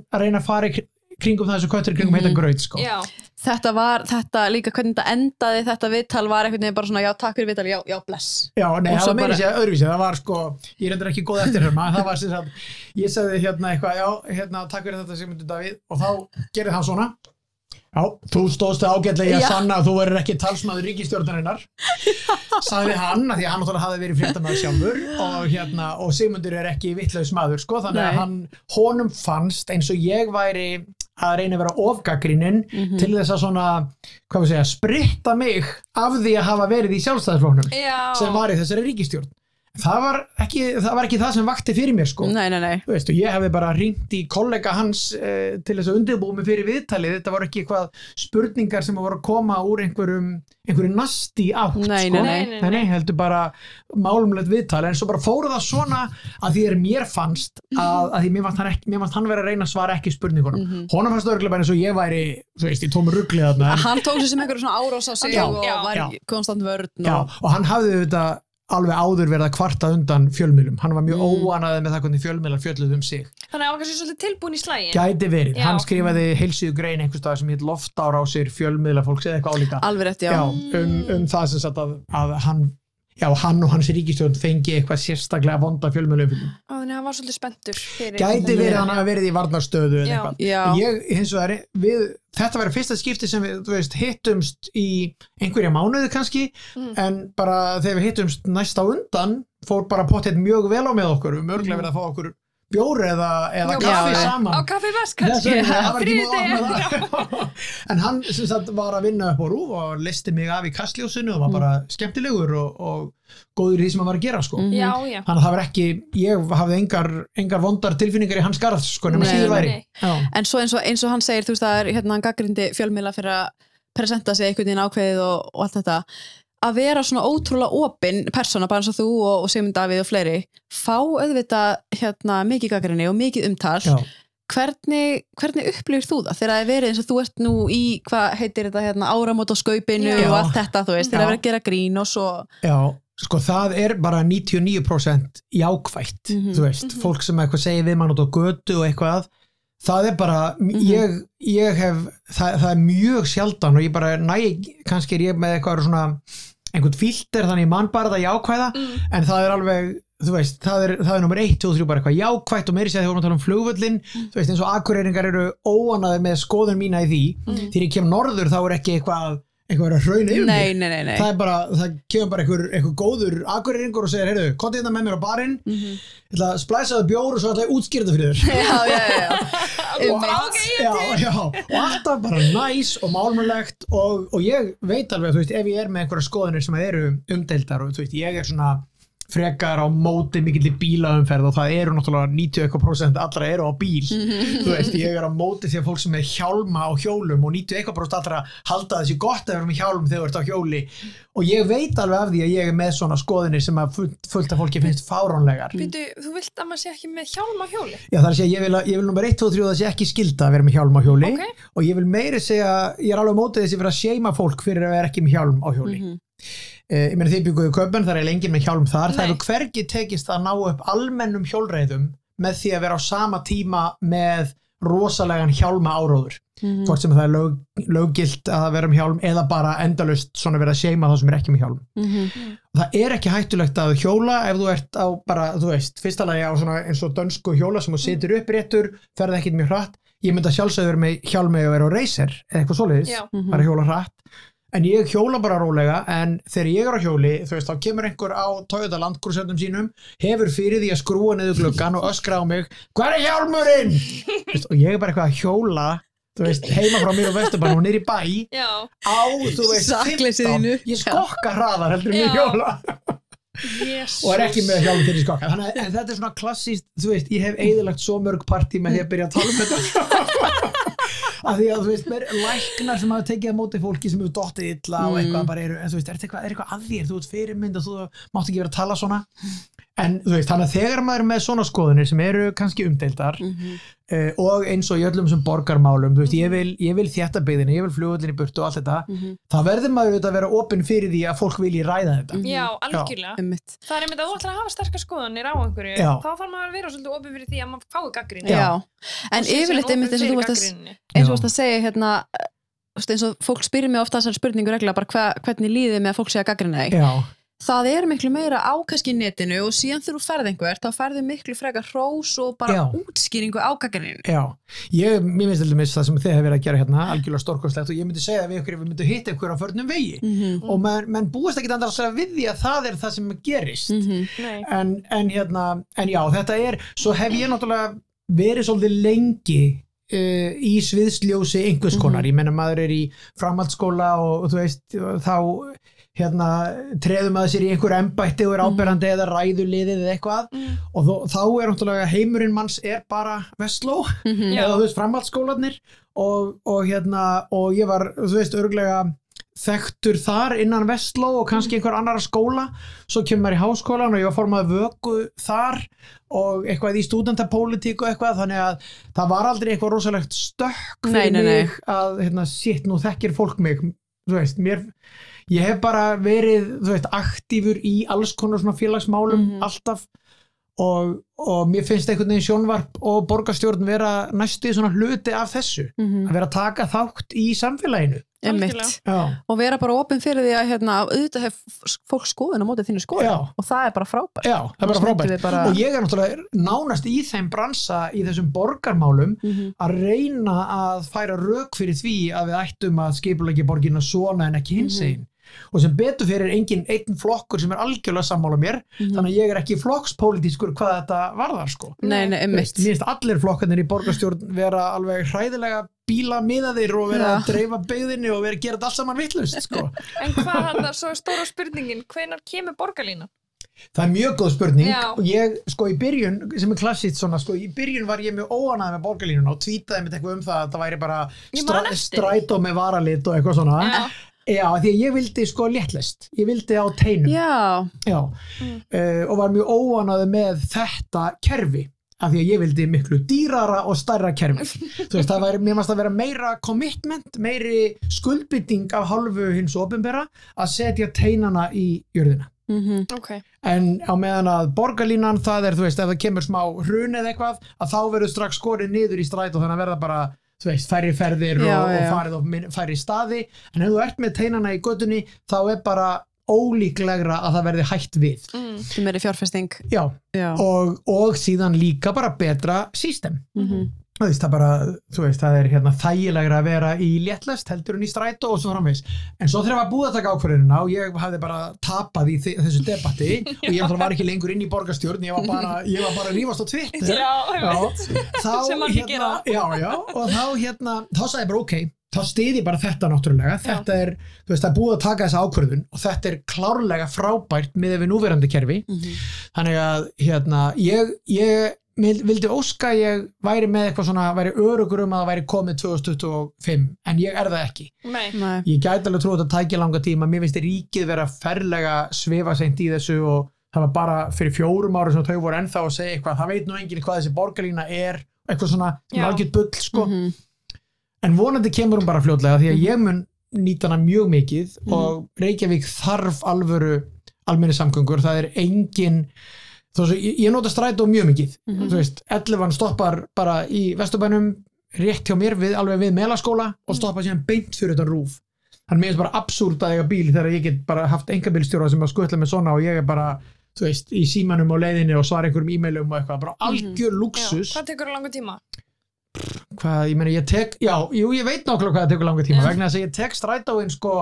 Það astnalegt að að reyna að fara í kr- kringum það þessu köttur kringum heita graut sko. Já. þetta var, þetta líka hvernig þetta endaði þetta viðtal var einhvern veginn bara svona já, takk fyrir viðtal, já, já, bless Já, nei, það bara- sér öðruvísi, það var sko, ég endur ekki góð eftir hérna, það var sem sagt, ég sagði hérna eitthvað, já, hérna, takk fyrir þetta Sigmundur Davíð og þá gerði hann svona, já, þú stóðst það ágætlega í að sanna að þú verður ekki talsmaður ríkistjórnarinnar, *laughs* sagði hann, að því að hann hafði verið fréttamaður sjálfur og hérna, og Sigmundur er ekki vittlaus maður, sko, þannig að hann, honum fannst eins og ég væri að reyna að vera ofgagrinnin Mhm. til þess að svona, hvað við segja, spritta mig af því að hafa verið í sjálfstæðisflóknum Já. sem var í þessari ríkistjórn það var ekki það, var ekki það sem vakti fyrir mér sko nei, nei, nei Þú veist, ég hefði bara ringt í kollega hans eh, til þess að undirbúið mig fyrir viðtalið þetta var ekki eitthvað spurningar sem voru að koma úr einhverjum einhverju nasti átt Nei, sko. nei, nei. nei, nei, heldur bara málumlegt viðtal en svo bara fóru það svona að því er mér fannst að, að því mér fannst hann, ekki, mér fannst hann vera að reyna að svara ekki spurningunum Mhm. honum fannst örgulega bara eins og ég væri þú veist, í tómu rugglið þarna en- hann tók sér sem einhverju svona árás á sig Já, og já, var já. í konstant og, og hann hafði þetta alveg áður verið að kvarta undan fjölmiðlum hann var mjög Mm. óanaði með það hvernig fjölmiðlar fjölluð um sig Þannig að hann var kannski svolítið tilbúin í slægin. gæti verið, Já. hann skrifaði heilsíðu grein einhvers stað sem hétt loftárásir fjölmiðla fólks eða eitthvað álíka alveg rétt, já, Já, um, um það sem sagt að, að hann já, hann og hans ríkistjórn fengi eitthvað sérstaklega vonda fjölmiðlum Á, Þannig að hann var svolítið spenntur fyrir. gæti verið að hann hafi verið í varnarstöðu eða Já. eitthvað já. ég, vegar, við, þetta var fyrsta skipti sem við, þú veist, hittumst í einhverja mánuði kannski Mm. en bara þegar við hittumst næst á undan fór bara pottet mjög vel á með okkur við mörglega verið að fá okkur bjór eða, eða kaffi já. saman Á kaffi vest Þess kannski. það. *laughs* en hann sem sagt var að vinna upp á rúf og listi mig af í kastljósinu og var bara skemmtilegur og, og góður í því sem hann var að gera sko. Já, já. þannig að það var ekki, ég hafði engar, engar vondar tilfinningar í hans garð sko, nema síður væri en svo eins og, eins og hann segir, þú veist, það er hérna hann gaggrindi fjölmiðla fyrir að presenta sig einhvern veginn ákveðið og, og allt þetta að vera svona ótrúlega opin persóna, bara eins og þú og, og Sigmund Davíð og fleiri fá auðvitað hérna mikið gaggrinni og mikið umtal Já. hvernig, hvernig upplifir þú það þegar það er verið eins og þú ert nú í hvað heitir þetta hérna áramót á skaupinu Já. og allt þetta, þú veist, þegar það er verið að gera grín og svo Já, sko það er bara 99% jákvætt Mhm. þú veist, Mhm. fólk sem eitthvað segir við mann út á götu og eitthvað það er bara, Mhm. ég, ég hef það, það er mjög sjaldan og ég bara næ, kannski er ég með eitthvað svona einhvern filter þannig mann bara það jákvæða Mm. en það er alveg þú veist, það er, það er nummer 1, 2 og 3 bara eitthvað jákvætt og meiri sér þegar við vorum að tala um flugvöllin þú veist, eins og akkureyringar eru óanaði með skoðun mína í því, Mm. þegar ég kem norður þá er ekki eitthvað eitthvað að hrauna yfir nei, nei, nei, nei. það er bara, það kemur bara einhver, einhver góður akureyringur og segir, heyrðu, komdu hérna með mér á barinn Mhm. ég ætla að splæsa það bjór og svo ætla ég að útskýra þetta fyrir þér já, já, já, já. *laughs* og, allt, já, já, og alltaf bara næs og málmulegt og, og ég veit alveg, þú veist, ef ég er með einhverja skoðanir sem eru umdeildar og þú veist, ég er svona frekar á móti mikill í bílaumferð og það eru náttúrulega 91% allra eru á bíl þú veist, ég er á móti að fólk sem er hjálma á hjólum og 91% allra halda þessi gott að vera með hjálm þegar þú ert á hjóli og ég veit alveg af því að ég er með svona skoðinir sem að fullt, fullt af fólki finnst fáránlegar Býtu, þú vilt að maður sé ekki með hjálm á hjóli? Já, það er að segja, ég vil, að- ég vil nummer 1, 2, 3 og það sé ekki skilda að vera með hjálm á hjóli Ok. og ég vil meiri segja, ég er alveg á móti þessi fyrir að seima fólk fyrir að vera ekki með hjálm á hjóli Mhm. Eh, ég meina þið bygguðu köpun, það er lengið með hjálm þar, það Nei. hefur hvergi tekist að ná upp almennum hjólreiðum með því að vera á sama tíma með rosalegan hjálma áróður Mhm. hvort sem það er lög, löggilt að vera með hjálm eða bara endalust svona vera að seima þá sem er ekki með hjálm Mhm. það er ekki hættulegt að hjóla ef þú ert á bara, þú veist, fyrsta lagi á svona eins og dönsku hjóla sem þú situr upp réttur ferði ekkit mjög hratt, ég myndi að sjálfsögðu vera með hjálmi og vera á racer eða eitthvað svoleiðis Já. Mhm. bara hjóla hratt en ég hjóla bara rólega en þegar ég er á hjóli þú veist, þá kemur einhver á Toyota landkursöndum sínum hefur fyrir því að skrúa niður gluggan og öskra á mig, hvað er hjálmurinn *laughs* og ég er bara eitthvað að hjóla veist, heima frá mér á Vesturbann og í bæ Já, á, þú veist, Sakleysið 15 þínu. ég skokka hraðar heldur Já. hjóla jésus og er ekki með til í skokka. Þannig að þetta er svona klassíst, þú veist, ég hef eðilagt svo mörg partí með því að byrja að tala um þetta. *laughs* Að því að þú veist, mér læknar sem hafa tekið að móti fólki sem hefur dottið illa og eitthvað bara eru, en þú veist, er þetta eitthvað, er eitthvað að þér? Þú ert fyrirmynd og þú mátt ekki vera að tala svona en þú veist, þannig að þegar maður er með svona skoðunir sem eru kannski umdeildar Mhm. uh, og eins og í öllum sem borgarmálum, þú veist, ég vil, ég vil þétta byggðinu, ég vil flugullin í burtu og allt þetta Mhm. þá verður maður auðvitað að vera opinn fyrir því að fólk vilji ræða þetta Já, algjörlega Einmitt. Það er einmitt að þú ætlar að hafa sterkar skoðanir á einhverju Já. þá þarf maður að vera svolítið opið fyrir því að maður fái gaggrinni Já. En yfirleitt einmitt eins og þú varst að eins og þú varst að segja hérna veist, eins og fólk spyrir mig ofta þessar spurningu regla bara hva, hvernig líðið með að fólk sé að gaggrina þig Já, það er miklu meira á kannski netinu og síðan þú ferð einhver þá ferðu miklu frekar hrós og bara Já. útskýringu á gaggrinni Já, ég, mér finnst til dæmis það sem þið hefur verið að gera hérna, algjörlega stórkostlegt og ég myndi segja við ykkur við myndum hitta ykkur á förnum vegi. Mhm. og menn, menn búast ekki andar að segja við því að það er það sem gerist. Mhm. Nei, en, en hérna, en já, þetta er svo hef ég náttúrulega verið svolítið lengi uh, í sviðsljósi einhvers konar, ég menna maður er í framhaldsskóla og, og þú veist þá hérna treðum maður sér í einhver embætti og er áberandi eða ræðuliðið eða eitthvað Mm. og þó, þá er náttúrulega heimurinn manns er bara Vestló Mhm. Já. eða þú veist framhaldsskólanir og, og hérna og ég var þú veist örglega þekktur þar innan Vestló og kannski einhver annara skóla svo kemur maður í háskólan og ég var formað vöku þar og eitthvað í stúdentapólitík og eitthvað þannig að það var aldrei eitthvað rosalegt stökk Nei, fyrir nei, nei. mig að hérna, sitt nú þekkir fólk mig þú veist, mér ég hef bara verið, þú veist, aktífur í alls konar svona félagsmálum Mhm. alltaf og, og mér finnst einhvern veginn sjónvarp og borgarstjórn vera næstu svona hluti af þessu. Mhm. að vera að taka þátt í samfélaginu. Og vera bara opinn fyrir því að hérna, auðvitað hef fólk skoðun á mótið þínu skoðun og það er bara frábært. Já, er bara frábært. bara- og ég er náttúrulega nánast í þeim bransa í þessum borgarmálum Mhm. að reyna að færa rauk fyrir því að við ættum að skipulegja borgina svona en ekki hins einn og sem betur fyrir engin einn flokkur sem er algjörlega sammála mér Mhm. þannig að ég er ekki flokkspólitískur hvað þetta varðar sko Nei, nei, veist, Mér finnst allir flokkarnir í borgarstjórn vera alveg hræðilega bíla miðaðir og vera að Já. dreifa byggðinni og vera að gera þetta allt saman vittlust sko. *laughs* En hvað hann það, svo stóra spurningin hvenar kemur borgarlínan? Það er mjög góð spurning Já. og ég, sko, í byrjun, sem er klassíkt svona, sko, í byrjun var ég mjög óanæði með borgarlínuna og tweetaði mitt eitthvað um það að það væri bara strætó með varalit og eitthvað svona. Já, Já, því að ég vildi sko léttlest, ég vildi á teinum. Já, Já, Mm. uh, og var mjög óanaði með þetta kerfi af því að ég vildi miklu dýrara og stærra kerfi. *laughs* Þú veist, það væri, mér mást að vera meira commitment, meiri skuldbytting af hálfu hins ofinbera að setja teinana í jörðina. Mhm, ok. En á meðan að borgarlínan það er, þú veist, ef það kemur smá hrun eða eitthvað, að þá verður strax skorið niður í stræt og þannig að verða bara veist, færri ferðir Já, og, og farið og færri staði. En ef þú ert með teinana í gödunni þá er bara ólíklegra að það verði hætt við. Mm. sem er í fjárfesting. Já, Já, og, og síðan líka bara betra sístem mhm, þú veist, það bara, þú veist, það er hérna þægilegra að vera í léttlest heldur en í strætó og svo framvegs en svo var búið að taka ákvörðunina og ég hafði bara tapað í þessu debatti *laughs* og ég var ekki lengur inn í borgarstjórn ég var bara, ég var bara að rífast á Twitter. Já, Já, þá Sem margir hérna, já, já, og þá hérna þá sagði ég bara ok, þá stiði bara þetta náttúrulega, þetta er, þú veist, það er búið að taka þessa ákvörðun og þetta er klárlega frábært með við núverandi kerfi. Þannig að hérna, ég, ég vildi óska að ég væri með eitthvað svona, væri örugur um að það væri komið 2025, en ég er það ekki Nei, Nei. ég gæti alveg trú að þetta tækja langa tíma mér finnst ríkið vera ferlega svifa seint í þessu og það var bara fyrir fjórum ári sem þau voru ennþá að segja eitthvað, það veit nú enginn hvað þessi borgarlína er eitthvað svona, algjört bull sko. Mhm. en vonandi kemur hún bara fljótlega því að ég mun nýta hana mjög mikið Mhm. og Reykjavík þarf alvöru almenni samgöngur, það er engin þó svo ég, ég nota strætó mjög mikið Mhm. þú veist, 11 stoppar bara í Vesturbænum rétt hjá mér við, alveg við melaskóla og stoppa síðan beint fyrir utan rúf þannig mér finnst bara absúrt að eiga bíl þegar ég get bara haft engabílstjóra sem að skutla með svona og ég er bara þú veist, í símanum og leiðinni og svara einhverjum e-mailum og eitthvað, bara algjör já, luxus hvað tekur langa tíma? hvað, ég meina, ég tek, já, jú, ég veit nákvæmlega hvað það tekur langa tíma, Já. vegna þess að ég tek strætóin sko,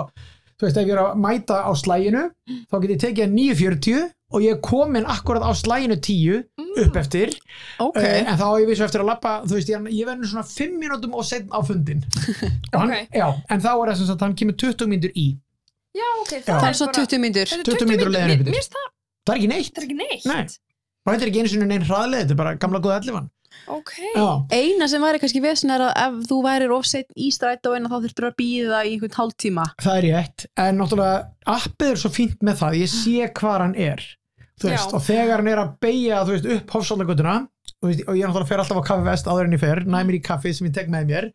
þú veist, ef ég er að mæta á slæginu, þá get ég tekið 9.40 og ég er komin akkurat á slæginu 10 upp eftir. Ok, uh, en þá á ég vissu eftir að lappa þú veist, ég, ég verður svona 5 mínútum og setn á fundin *laughs* og hann, Ok. já, en þá er þess að hann kemur 20 mínútur í. Já, ok, Já. það er svo 20 myndur Þetta er 20 mínútur á leiðinni upp eftir. það, það er ekki neitt, það er ekki neitt. Nei. og þetta er ekki einu sinni neinn hraðleð þetta er bara gamla góða 11 Ok, já, eina sem væri kannski vesen er að ef þú værir ofseitt í strætóin þá þurftur að býða í einhvern hálftíma. Það er rétt. En náttúrulega appið er svo fínt með það. Ég sé hvar hann er veist, og þegar hann er að beigja upp hófsaldagötuna og ég náttúrulega fer alltaf á kaffi vest áður en ég fer næmir í kaffi sem ég tek með mér.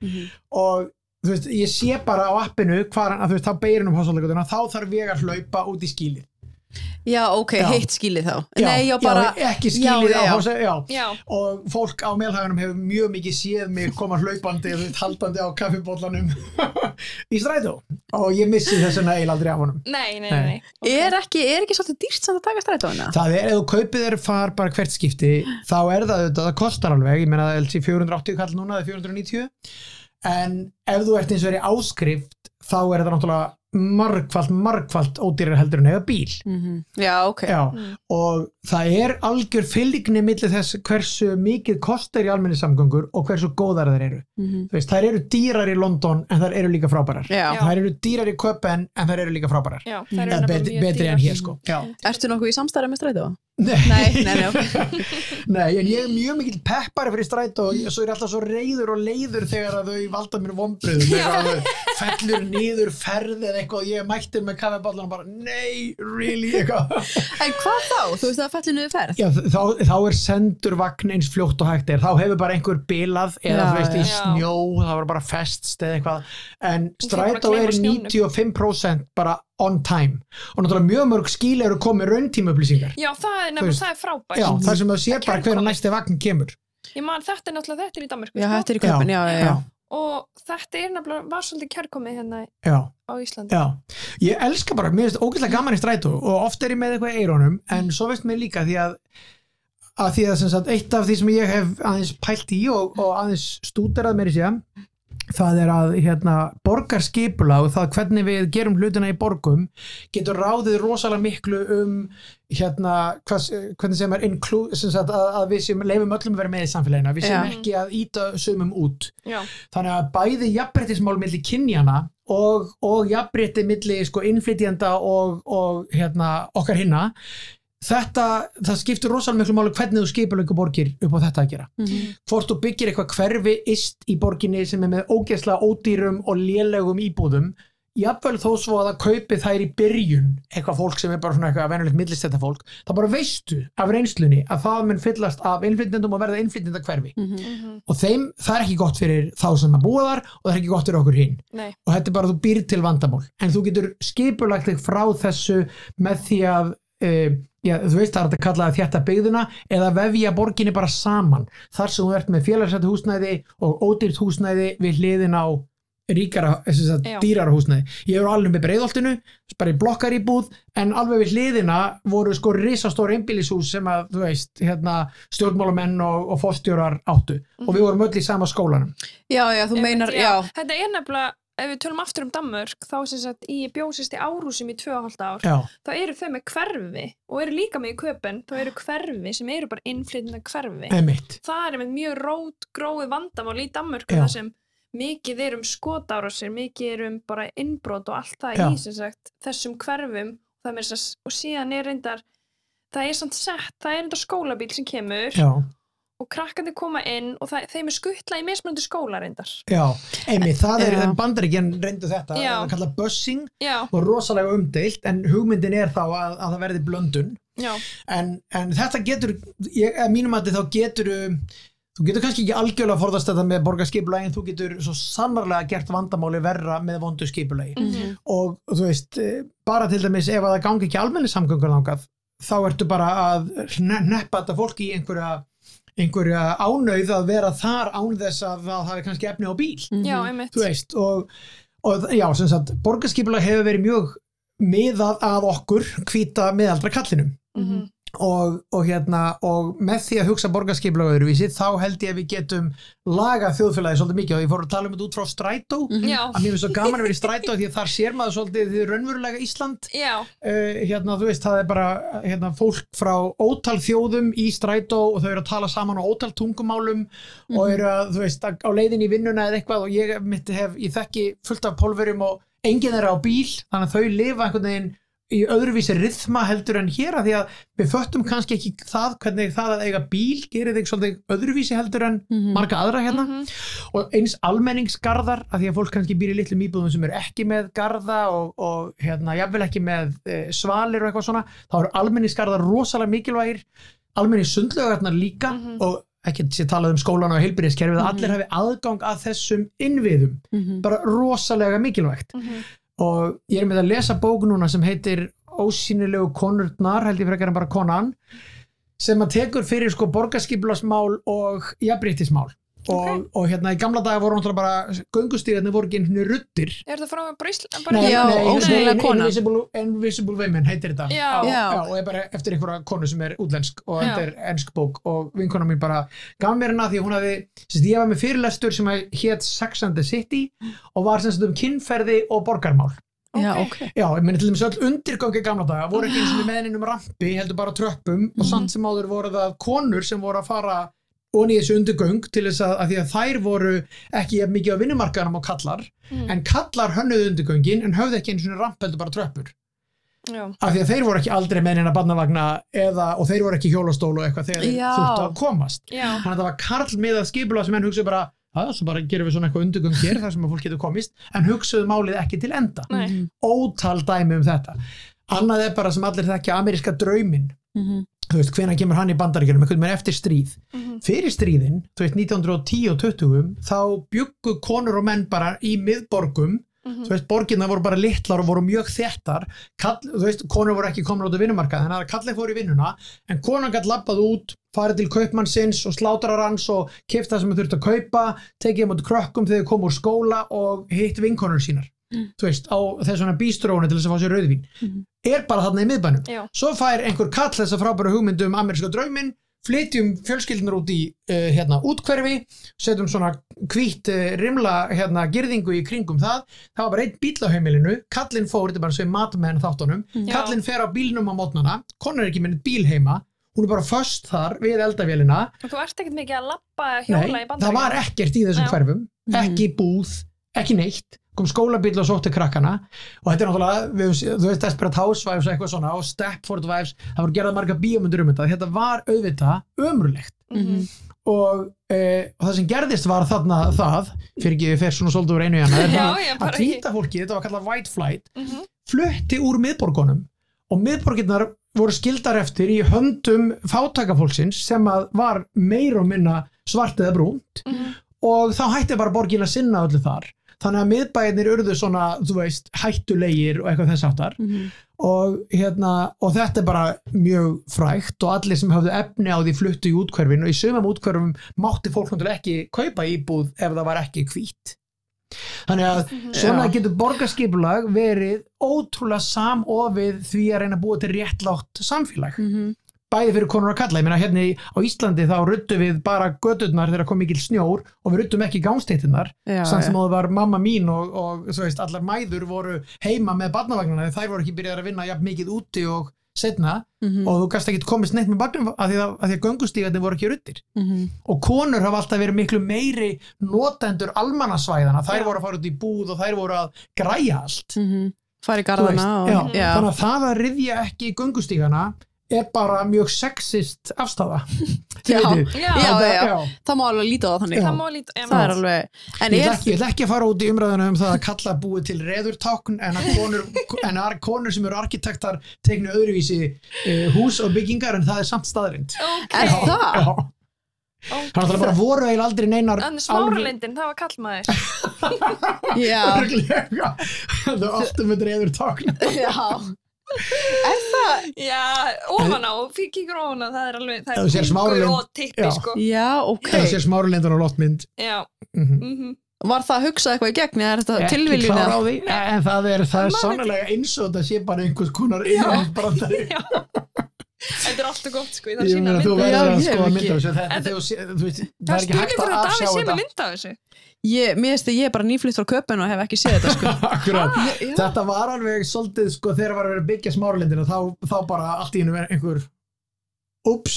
Og þú veist, ég sé bara á appinu hvar hann, að þá beigir hann um hófsaldagötuna þá þarf ég að hlaupa út í skílið já, ok, Já. heitt skilið þá nei, já, bara, ekki skílið já, á já. hófsaldagötuna já. já, og fólk á meðhagunum hefur mjög mikið séð mig koma hlaupandi veist, haldandi á kaffibóllanum *laughs* í strætó og ég missi þess vegna eiginlega aldrei af honum nei, nei, Nei. nei, nei. er ekki, er ekki svolítið dýrt samt að taka strætóina Það er, ef þú kaupið þér far bara hvert skipti þá er það auðvitað, það kostar alveg ég meina það er LC 480 kall núna eða 490 en ef þú ert eins og er í áskrift þá er þetta náttúrulega margfalt, margfalt ódýrar heldur en eða bíl Mhm. já, ok Já, Mm. og það er algjör fylgni millir þess hversu mikið kostar í almenni samgöngur og hversu góðar þeir eru Mhm. Þú veist, þær eru dýrar í London en þær eru líka frábærar já. Þær eru dýrar í Köpen en þær eru líka frábærar Já, Eða eru nefnilega betri, en hér sko Já. ertu nokkuð í samstæða með strætó? Nei, Nei, nei, *laughs* nei, en ég er mjög mikill peppari fyrir strætó og ég- svo er ég alltaf svo reyður og leiður þegar að þau valda mér vombriðum þegar að þau fellur niður ferð eða eitthvað og ég mættur með kaffeballan og bara nei, really, eitthvað en hvað þá? þú veist að niður ferð? Já, þá, þá er sendur vagn eins fljótt og hægt er. Þá hefur bara einhver bilað eða Já, þú veist í snjó, það var bara festst eða eitthvað, en Þú strætó er snjónum. 95% bara on time. Og náttúrulega mjög mörg skíl eru komið rauntíma upplýsingar Já, það er Þú nefnilega, veist, það er frábært. Já, þar sem það sé Það bara er kærkomið. næsti vagn kemur. Ég man, þetta er náttúrulega, þetta er í Danmarku já, sko? þetta er í köpun, já, já, já. Og þetta er nefnilega, var svolítið kærkomið hérna Já, á Íslandi. Já. Ég elska bara, mér finnst ógeðslega gaman í strætó og oft er ég með eitthvað í eirónum en svo veist mér líka því að að því að sagt, eitt af því sem ég hef aðeins pælt í og, og aðeins stúderað meiri síðan það er að hérna, borgarskipula og það hvernig við gerum hlutina í borgum getur ráðið rosalega miklu um hérna, hvers, hvernig sem er inclu, sem sagt, að, að við sem leifum öllum að vera með í samfélagina, við sem Já. ekki að íta sumum út Já, þannig að bæði jafnbreytismál milli kynjana og, og jafnbreytti milli sko innflytjanda og, og hérna, okkar hinna þetta, það skiptir rosalega miklu máli hvernig þú skipulöku borgir upp á þetta að gera. Mhm. hvort þú byggir eitthvað hverfi ist í borginni sem er með ógeðslega ódýrum og lélegum íbúðum jafnvel þó svo að það kaupi þær í byrjun eitthvað fólk sem er bara svona eitthvað venjulegt millistetta fólk, það bara veistu af reynslunni að það mun fyllast af innflytjendum og verða innflytjenda hverfi Mhm. og þeim, það er ekki gott fyrir þá sem að búa þar og það er ekki gott fyrir okkur hinn. Nei, og þetta er bara að þú býr til vandamál. En þú getur skipulagt þig frá þessu með því að uh, já, þú veist það er að kalla það þjætta byggðuna eða vefja borginni bara saman. Þar sem þú ert með félagsættu húsnæði og ódýrt húsnæði við hliðin á ríkara, þess að Já. dýrara húsnæði. Ég er alveg með breiðoltinu, bara í blokkar íbúð en alveg við hliðina voru sko risastór einbýlishús sem að þú veist, hérna, stjórnmálamenn og, og fórstjórar áttu. Og við vorum öll í sama skólanum. Já, já, þú meinar, já, Þetta er nefnilega, ef við tölum aftur um Danmörk, þá sem sagt í bjósist í árúsum í 2,5 ár, já, þá eru þau með hverfi og eru líka með í köpen, þá eru hverfi sem eru bara innflytna hverfi. emitt Það er með mjög rót gróið vandamál í Danmörku Já. þar sem mikið er um skotárásir, mikið er um bara innbrot og allt það Já. í sagt, þessum hverfum. Er, og síðan er reyndar það er samt sett, það er reyndar skólabíl sem kemur. Já, og krakkandi koma inn og það, þeim er skuttla í mismunandi skóla reyndar. já, emitt, það er Já. bandaríkjan reyndu þetta, það er kallað bussing Já, og rosalega umdeilt en hugmyndin er þá að, að það verði blöndun en, en þetta getur ég, að mínum að þá getur þú getur kannski ekki algjörlega forðast þetta með borgarskipulagi en þú getur svo sannarlega gert vandamáli verra með vondu skipulagi Mhm. og þú veist, eh, bara til dæmis ef að það gangi ekki almenni samgöngur langað þá ertu bara að neppa þetta fólk í einhverja einhverja ánauð að vera þar án þess að það hafi kannski efni á bíl já, Mhm. einmitt. þú veist og, og já, sem sagt, borgarskipulag hefur verið mjög miðað að okkur hvíta miðaldra kallinum Mhm. Og, og hérna og með því að hugsa borgarskipulag öðruvísi þá held ég að við getum laga þjóðfélagi svolítið mikið. Og ég fór að tala um þetta út frá strætó. Já, að mér finnst svo gaman að vera í strætó því að þar sér maður svolítið því raunverulega Ísland. Já, uh, hérna þú veist það er bara hérna, fólk frá ótal þjóðum í strætó og þau eru að tala saman á ótal tungumálum og eru að þú veist að- á leiðin í vinnuna eða eitthvað. Og ég mitt hef, ég þekki fullt af pólverum og enginn er á bíl þannig að þau lifa einhvern veginn í öðruvísi rithma heldur en hér að því að við föttum kannski ekki það hvernig það að eiga bíl gerir þig svolítið öðruvísi heldur en Mhm. marga aðra hérna Mhm. og eins almenningsgarðar að því að fólk kannski býr í litlum íbúðum sem eru ekki með garða og, og hérna, jafnvel ekki með e, svalir og eitthvað svona þá eru almenningsgarðar rosalega mikilvægir almenni sundlaugarnar líka Mhm. og ekki sé talað um skólan og heilbyrðiskerfið að Mhm. allir hafi aðgang að þessum innviðum, Mhm. bara rosalega mikilvægt Mhm. Og ég er með að lesa bók núna sem heitir Ósýnilegu konurnar, held ég frekar en bara konan sem að tekur fyrir sko borgarskipulasmál og jafnbreytismál og, og hérna í gamla daga voru náttúrulega bara göngustíðarnir voru ekki einhvern veginn ruttir Er það frá bara Ísland? Nei, Já, nei, kona. Invisible, Invisible Women heitir þetta Já. Já. og er bara eftir einhverja konu sem er útlensk og Já. þetta er ensk bók og vinkona mín bara gaf mér hana því hún hafi sérst, ég var með fyrirlestur sem hétt Sex and the City og var semst um kynferði og borgarmál já, Ok. ok Já, ég meni til dæmis öll undirgangi gamla daga voru ekki eins og með henni um rampi heldur bara tröppum og Mhm. samt sem áður voru það konur sem voru að fara onni í þessu undirgöng til þess að, að því að þær voru ekki mikið á vinnumarkaðanum og kallar Mm. en kallar hönnuðu undirgöngin en höfðu ekki eins og ramp heldur bara tröppur Já. af því að þeir voru ekki aldrei með henni að barnavagna eða, og þeir voru ekki í hjólastól og eitthvað þegar þeir þurftu að komast Já. þannig að það var karl miðað skipula sem henn hugsaðu bara að svo bara gerum við svona eitthvað undirgöng hér þar sem að fólk getur komist en hugsaðu málið ekki til enda Nei. Ótal dæmi um þetta annað er bara sem allir þekkja ameríska drauminn Mhm. Þú veist, hvenær kemur hann í bandaríkjunum? Einhvern veginn eftir stríð. Mhm. fyrir stríðin, þú veist, 1910 og 20 þá byggu konur og menn bara í miðborgum. Mhm. þú veist, borginna voru bara litlar og voru mjög þéttar. Kall, þú veist, konur voru ekki komin út á vinnumarkað þannig að kallið fór í vinnuna en konan gætt lappað út, farið til kaupmannsins og slátrar hans og kifta það sem þau þurft að kaupa, tekið um út krökkum þegar þau kom úr skóla og hitt vinkonur sínar þú veist, á þessuna bístrónu til þess að fá sér rauðvín Mhm. er bara þarna í miðbænum Já. svo fær einhver kall þessa frábæra hugmyndu um ameríska drauminn flytjum fjölskyldunar út í uh, hérna, útkverfi, setjum svona hvít uh, rimla hérna, girðingu í kringum það, það var bara einn bíl á heimilinu, kallinn fór, þetta er bara svo matmenn þáttunum, Já. kallinn fer á bílnum á mótnana, konar er ekki með neitt bíl heima hún er bara föst þar við eldavélina Og þú ert ekkert mikið að lappa hjóla Nei, í bandaríkjum? það var ekkert í þessum hverfum Mhm. ekki búð, ekki neitt kom skólabíl og sótti krakkana og þetta er náttúrulega, þú veist Desperate Housewives eitthvað svona og Stepford Wives það voru gerðað marga bíómyndur um þetta þetta var auðvitað ömrulegt Mhm. og, e, og það sem gerðist var þarna það fyrir ekki fer svona svolítið úr einu í hana *laughs* er að hvíta fólki, þetta var kallað white flight Mhm. flutti úr miðborgunum og miðborginnar voru skildar eftir í höndum fátakafólksins sem að var meir og minna svart eða brúnt Mhm. og þá hætti bara borgin að sinna öllu þar þannig að miðbæðinir urðu svona, þú veist, hættulegir og eitthvað þess áttar Mhm. og, hérna, og þetta er bara mjög frægt og allir sem hafðu efni á því fluttu í útkverfin og í sumum útkverfum mátti fólk náttúrulega ekki kaupa íbúð ef það var ekki hvít þannig að svona Já. getur borgarskipulag verið ótrúlega samofið því að reyna að búa til réttlátt samfélag Mhm. Bæði fyrir konur og kalla, ég meina hérna á Íslandi þá ruttu við bara gödurnar þegar kom mikil snjór og við ruttum ekki gangsteitinnar Já, samt sem að það var mamma mín og, og veist, allar mæður voru heima með barnavagnana þær voru ekki byrjað að vinna jafn mikið úti og setna Mhm, og þú gast ekki komist neitt með barnum að því að, að, að göngustígarnir voru ekki ruttir mhm. og konur hafa alltaf verið miklu meiri notendur almannasvæðana þær Já. voru að fara út í búð og þær voru að græja allt. Í Þú veist, garðana og, þannig að það að riðja ekki göngustígana er bara mjög sexist afstafa *laughs* Já. Já, Já, já. það má alveg líta á það þannig. Já. það má líta það er alveg en Ég ætla, ekki, ekki að fara út í umræðuna um það að kalla búið til reðurtákn en að konur, *laughs* en að konur sem eru arkitektar tegnu öðruvísi uh, hús og byggingar en það er samt staðrind ok. Er það? Já, þannig að það bara voru eiginlega aldrei neinar en smáralindin, það var kallmaður. *laughs* Já, það er ofta með reðurtákn. Já er það? já, ofan á, kíkur ofan á það er alveg, það er pungur og tippi Já. sko. Já, ok. Það sé smárulindan á loftmynd. Já, mm mhm. Var það að hugsa eitthvað í gegn eða er þetta ekki tilviljun klára á því en það er, það er sannlega eins og það sé bara einhvers konar innanhansbrandari Já. *laughs* Þetta er alltaf gott sko, ég þarf að sína þú mynda. Já, verður að skoða mynda þessu þú þú það Það er hægt fyrir að Davíð sé með mynda af þessu. ég, mér finnst að ég er bara nýflutt frá köpun og hef ekki séð þetta sko. *laughs* Þetta var alveg svolítið sko þegar var að vera byggja smáralindina þá, þá bara allt í hennu verið einhver ups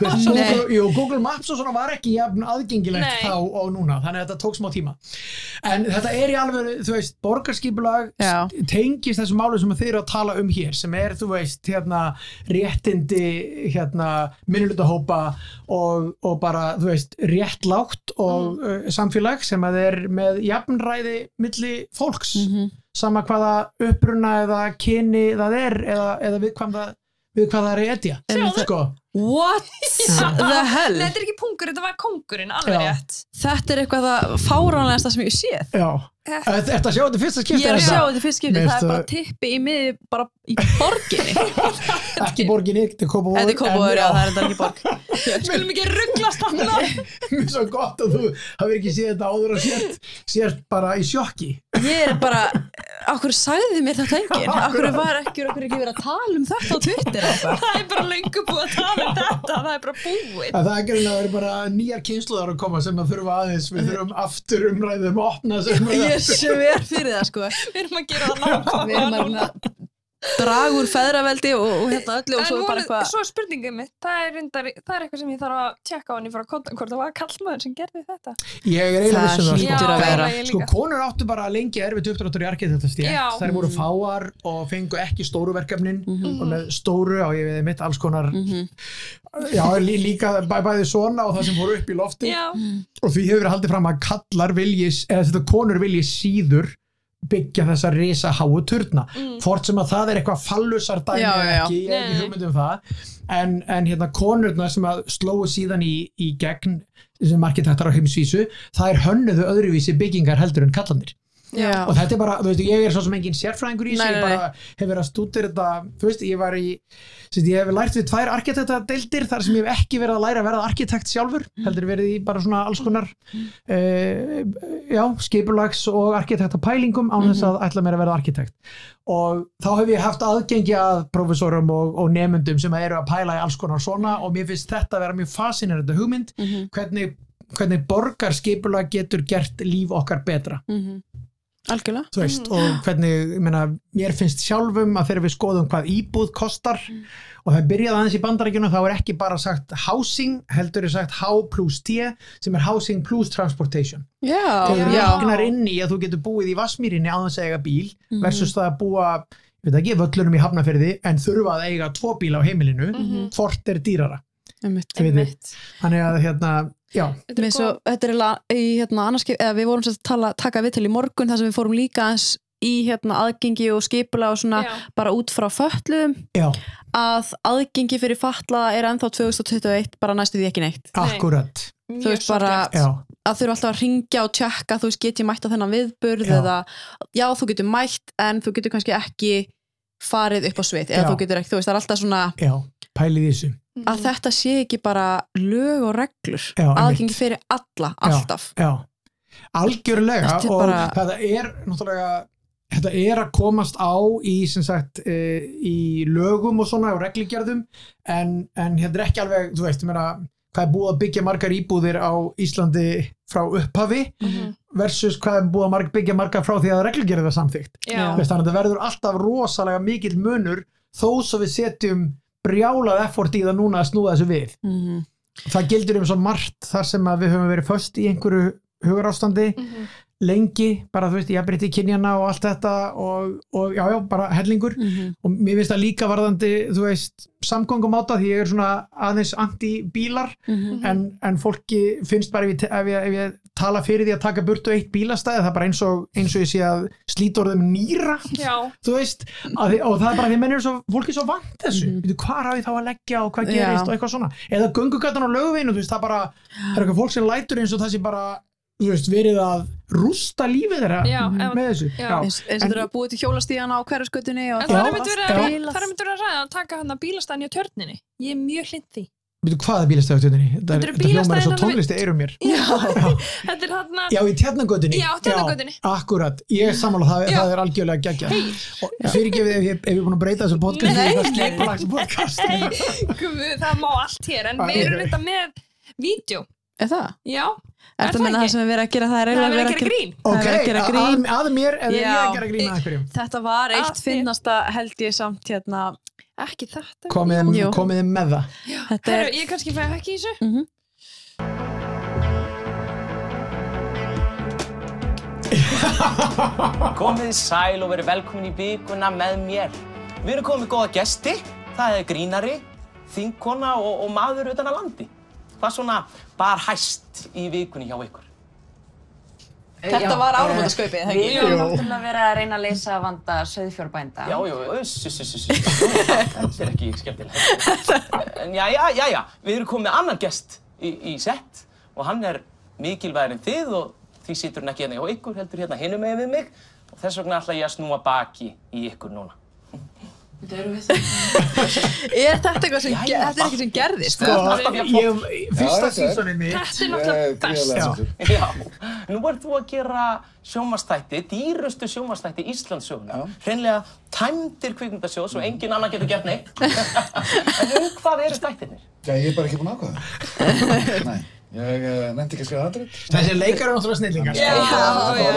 Google, jú, Google Maps og svona var ekki jafn aðgengilegt Nei. þá og núna þannig að þetta tók smá tíma en þetta er í alveg, þú veist, borgarskipulag Já. tengist þessu málu sem þið eru að tala um hér sem er, þú veist, hérna réttindi, hérna minnulutahópa og, og bara, þú veist, réttlátt og Mm. uh, samfélag sem að er með jafnræði milli fólks Mhm. sama hvaða uppruna eða kyni það er eða, eða við hvað það við hvað það er í etja sko, what? The *laughs* hell? Þetta er ekki pungur, þetta var kongurinn, alveg Já. rétt. þetta er eitthvað það fáránlegasta sem ég sé já Er þetta að sjá þetta fyrsta skipti ég er að sjá þetta fyrst skipti, það er bara tippi í miði bara í borginni. *laughs* Ekki borginni, þetta er Kópavogur þetta er kópaður, en já, það er þetta ekki borg. *laughs* Skulum ekki rugglast hann. er svo gott að þú hafið ekki séð þetta áður og sért, sért bara í sjokki. Ég er bara, okkur sagði mér þetta enginn, okkur var ekki okkur ekki verið að tala um þetta á Twitter. *laughs* Það er bara löngu búið að tala um þetta, það er bara búið. að það er ekki að vera bara nýjar kynsluðar sver *laughs* fyrir það sko. Við erum að gera það við erum nákvæmlega að úr feðraveldi og, og hérna öllu og svo er bara eitthvað svo er spurningum mitt, það er, reyndar, það er eitthvað sem ég þarf að tjekka á hann í fara að konta hvort það var kallmaður sem gerði þetta. ég er eiginlega vissum það hlýtur sko. að vera. Sko konur áttu bara lengi erfitt uppdráttur í arkitektastjætt Já. þær voru fáar og fengu ekki stóru verkefnin Mhm. og með stóru á ég við mitt alls konar Mhm. já, lí, líka bæ, bæði svona og það sem fóru upp í lofti Já, og því hefur verið haldið fram að kallar vilji, eða þetta konur vilji síður byggja þessa risa háu turna. Mm. hvort sem að það er eitthvað fallusar dæmi eða ekki, ég hef ekki hugmynd um það. En, en hérna konurna sem að slóu síðan í, í gegn sem arkitektar á heimsvísu það er hönnuðu öðruvísi byggingar heldur en kallanir Já. og þetta er bara, þú veist, ég er svo sem engin sérfræðingur í þessu, ég bara hef verið að stútir þetta, þú veist, ég var í sérst, ég hef lært við tvær arkitektadeildir þar sem ég hef ekki verið að læra að verða arkitekt sjálfur, heldur verið í bara svona alls konar uh, já, skipulags og arkitektapælingum án þess að ætla mér að verða arkitekt. Og þá hef ég haft aðgengi að professorum og, og nemyndum sem eru að pæla í alls konar svona og mér finnst þetta að vera mjög fascinerandi hugmynd. Mhm. hvernig, hvernig borgarskipulag getur gert líf okkar betra. Mhm. Algjörlega. Þú veist, og hvernig, ég meina, mér finnst sjálfum að þegar við skoðum hvað íbúð kostar og það er byrjað aðeins í bandarækjunum þá er ekki bara sagt housing, heldur er sagt H plus T sem er housing plus transportation. Já, þegar þú regnar inn í að þú getur búið í Vassmýrinni á þess að eiga bíl Mhm. versus það að búa, ég veit ekki, völlunum í Hafnafyrði en þurfa að eiga tvo bíla á heimilinu Mhm. hvort er dýrara. Þannig að hérna, já, Þetta er góð- þetta er í hérna annarskip, eða við vorum sem sagt að tala, taka við til í morgun þar sem við fórum líka aðeins í hérna aðgengi og skipula og svona Já. bara út frá fötluðum já, að aðgengi fyrir fatlaða er ennþá 2021 bara næstu því ekki neitt Nei. akkurat þú Mjög veist bara- að þurfa alltaf að ringja og tjekka þú veist get ég mætt á þennan viðburð Já. eða já þú getur mætt en þú getur kannski ekki farið upp á svið eða Já. þú getur ekki, þú veist það er alltaf svona já, pælið í þessu að þetta sé ekki bara lög og reglur. Já, aðgengi fyrir alla, alltaf. já. Algjörlega Þetta er og bara- þetta er náttúrulega þetta er að komast á í sem sagt e, í lögum og svona og regligerðum en, en þetta er ekki alveg, þú veist, ég meina hvað er búið að byggja margar íbúðir á Íslandi frá upphafi versus hvað er búið að marg, byggja margar frá því að samþykkt? Já. Veist, þannig að þetta verður alltaf rosalega mikill munur þó svo við setjum brjálað effort í það núna að snúða þessu við Mhm. það gildur um svo margt þar sem að við höfum verið föst í einhverju hugarástandi Mhm. Lengi, bara þú veist, ég breytti kynjana og allt þetta og, og já, já, bara hellingur Mhm. og mér finnst það líka varðandi, þú veist samgöngum áta því ég er svona aðeins anti-bílar Mhm. en, en fólki finnst bara ef ég, ef, ég, ef ég tala fyrir því að taka burtu eitt bílastæði það er bara eins og, eins og ég sé að slíta orðum nýra Já, þú veist, að og það er bara því menn er svo, fólk er svo vant þessu, mm. -hmm. hvað ég þá að leggja og hvað Já. gerist og eitthvað svona eða göngugatan á lögveinu, þú veist, það bara það er eitthvað fólk sem lætur eins og það sé bara þú veist, verið að rústa lífið þeirra Já, með þessu já. eins, eins og eru að búið til hjólastíðana á hverjaskötunni og en það er já. að, það er ræða að taka hann að bílastæðin í tjörninni. Ég er mjög hlind því. Veitu, hvað er bílastæðutöðinni? Þetta, Þetta er- eru þetta hljómar er svo bílastæðin tónlisti eirum mér Já, Já. *laughs* þetta er hann að, Já, í tjarnagötunni Já, Tjarnargötunni. Akkurat, ég er sammála það, það er algjörlega geggja og fyrirgefið ef ég er búin að breyta þessu podcast í það það má allt hér, en við erum þetta með vídeo. Er það? Já, Er Er það ekki? það sem er verið að gera það er er eiginlega verið að gera grín. er Ok, verið að gera að, grín að mér eða ég Já. að gera grína einhverjum Þetta var Að eitt þér. finnasta held ég samt hérna Ekki þetta. komið komið með það Þetta Herru, er ég kannski fæ ekki í þessu. Mhm. *laughs* Komið þið sæl og verið velkomin í vikuna með mér. Við erum komið góða gesti, það er grínari, þingkona og, og maður utan að landi. Hvað svona bar hæst í vikunni hjá ykkur? Þetta var áramótaskaupið, það Við ekki? erum náttúrulega verið að reyna að leysa vanda söðfjórbænda. Já, já, uss, uss, þetta er ekki skemmtilegt. En já, já, já, já, við erum komið með annan gest í, í sett og hann er mikilvægir en þið og því situr hann ekki hérna hjá ykkur, heldur hérna hinum með við mig og þess vegna ætla ég að snúa baki í ykkur núna. *laughs* Er þetta eitthvað sem, Jæja. þetta er eitthvað sem gerðist? Sko, ég, fyrsta er- mitt Þetta er náttúrulega best. Já. Já, nú ert þú að gera sjónvastætti, dýrustu sjónvastætti Íslandssöguna. Hreinlega tæmdir kvikmyndasjóðs og engin annar getur gert neitt. *laughs* en um hvað eru stættirnir? Já, ég er bara ekki búinn að ákvæða. *laughs* Nei, ég uh, nefndi ekki að skrifa handrið. þessi leikar er náttúrulega snillingar Já. Það já.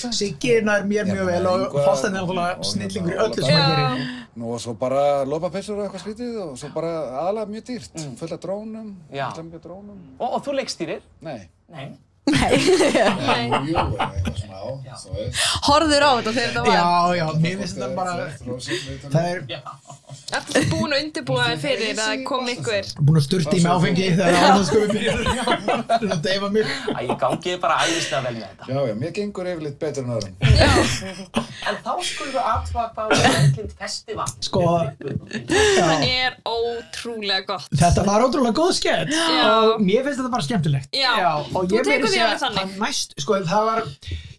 það. Siggi nær mér mjög vel og Fostan er náttúrulega snillingur í öllu sem hann gerir Nú og svo bara lopapessur og eitthvað skrítið og svo bara aðalega mjög dýrt. Fullt af drónum, fullt af mjög drónum. Og, og þú leikstýrir? Nei. Nei. Nei. Jú, jú, eitthvað svona á. Horður á þetta þegar þetta var Já, já, mér finnst þetta bara það er Ertu búin að undirbúa þig fyrir að koma ykkur? búin að sturta í mig áfengi þegar það sko við byrjar að deyfa mig Æ, ég gangi bara æðislega vel með þetta. Já, já, mér gengur yfirleitt betur en öðrum. En þá skulum við hvað er Vellind Festival. Sko, Það er ótrúlega gott. Þetta var ótrúlega góð Já. og mér finnst þetta bara skemmtilegt Já. og Þú tekur því segja alveg þannig. að næst, sko það var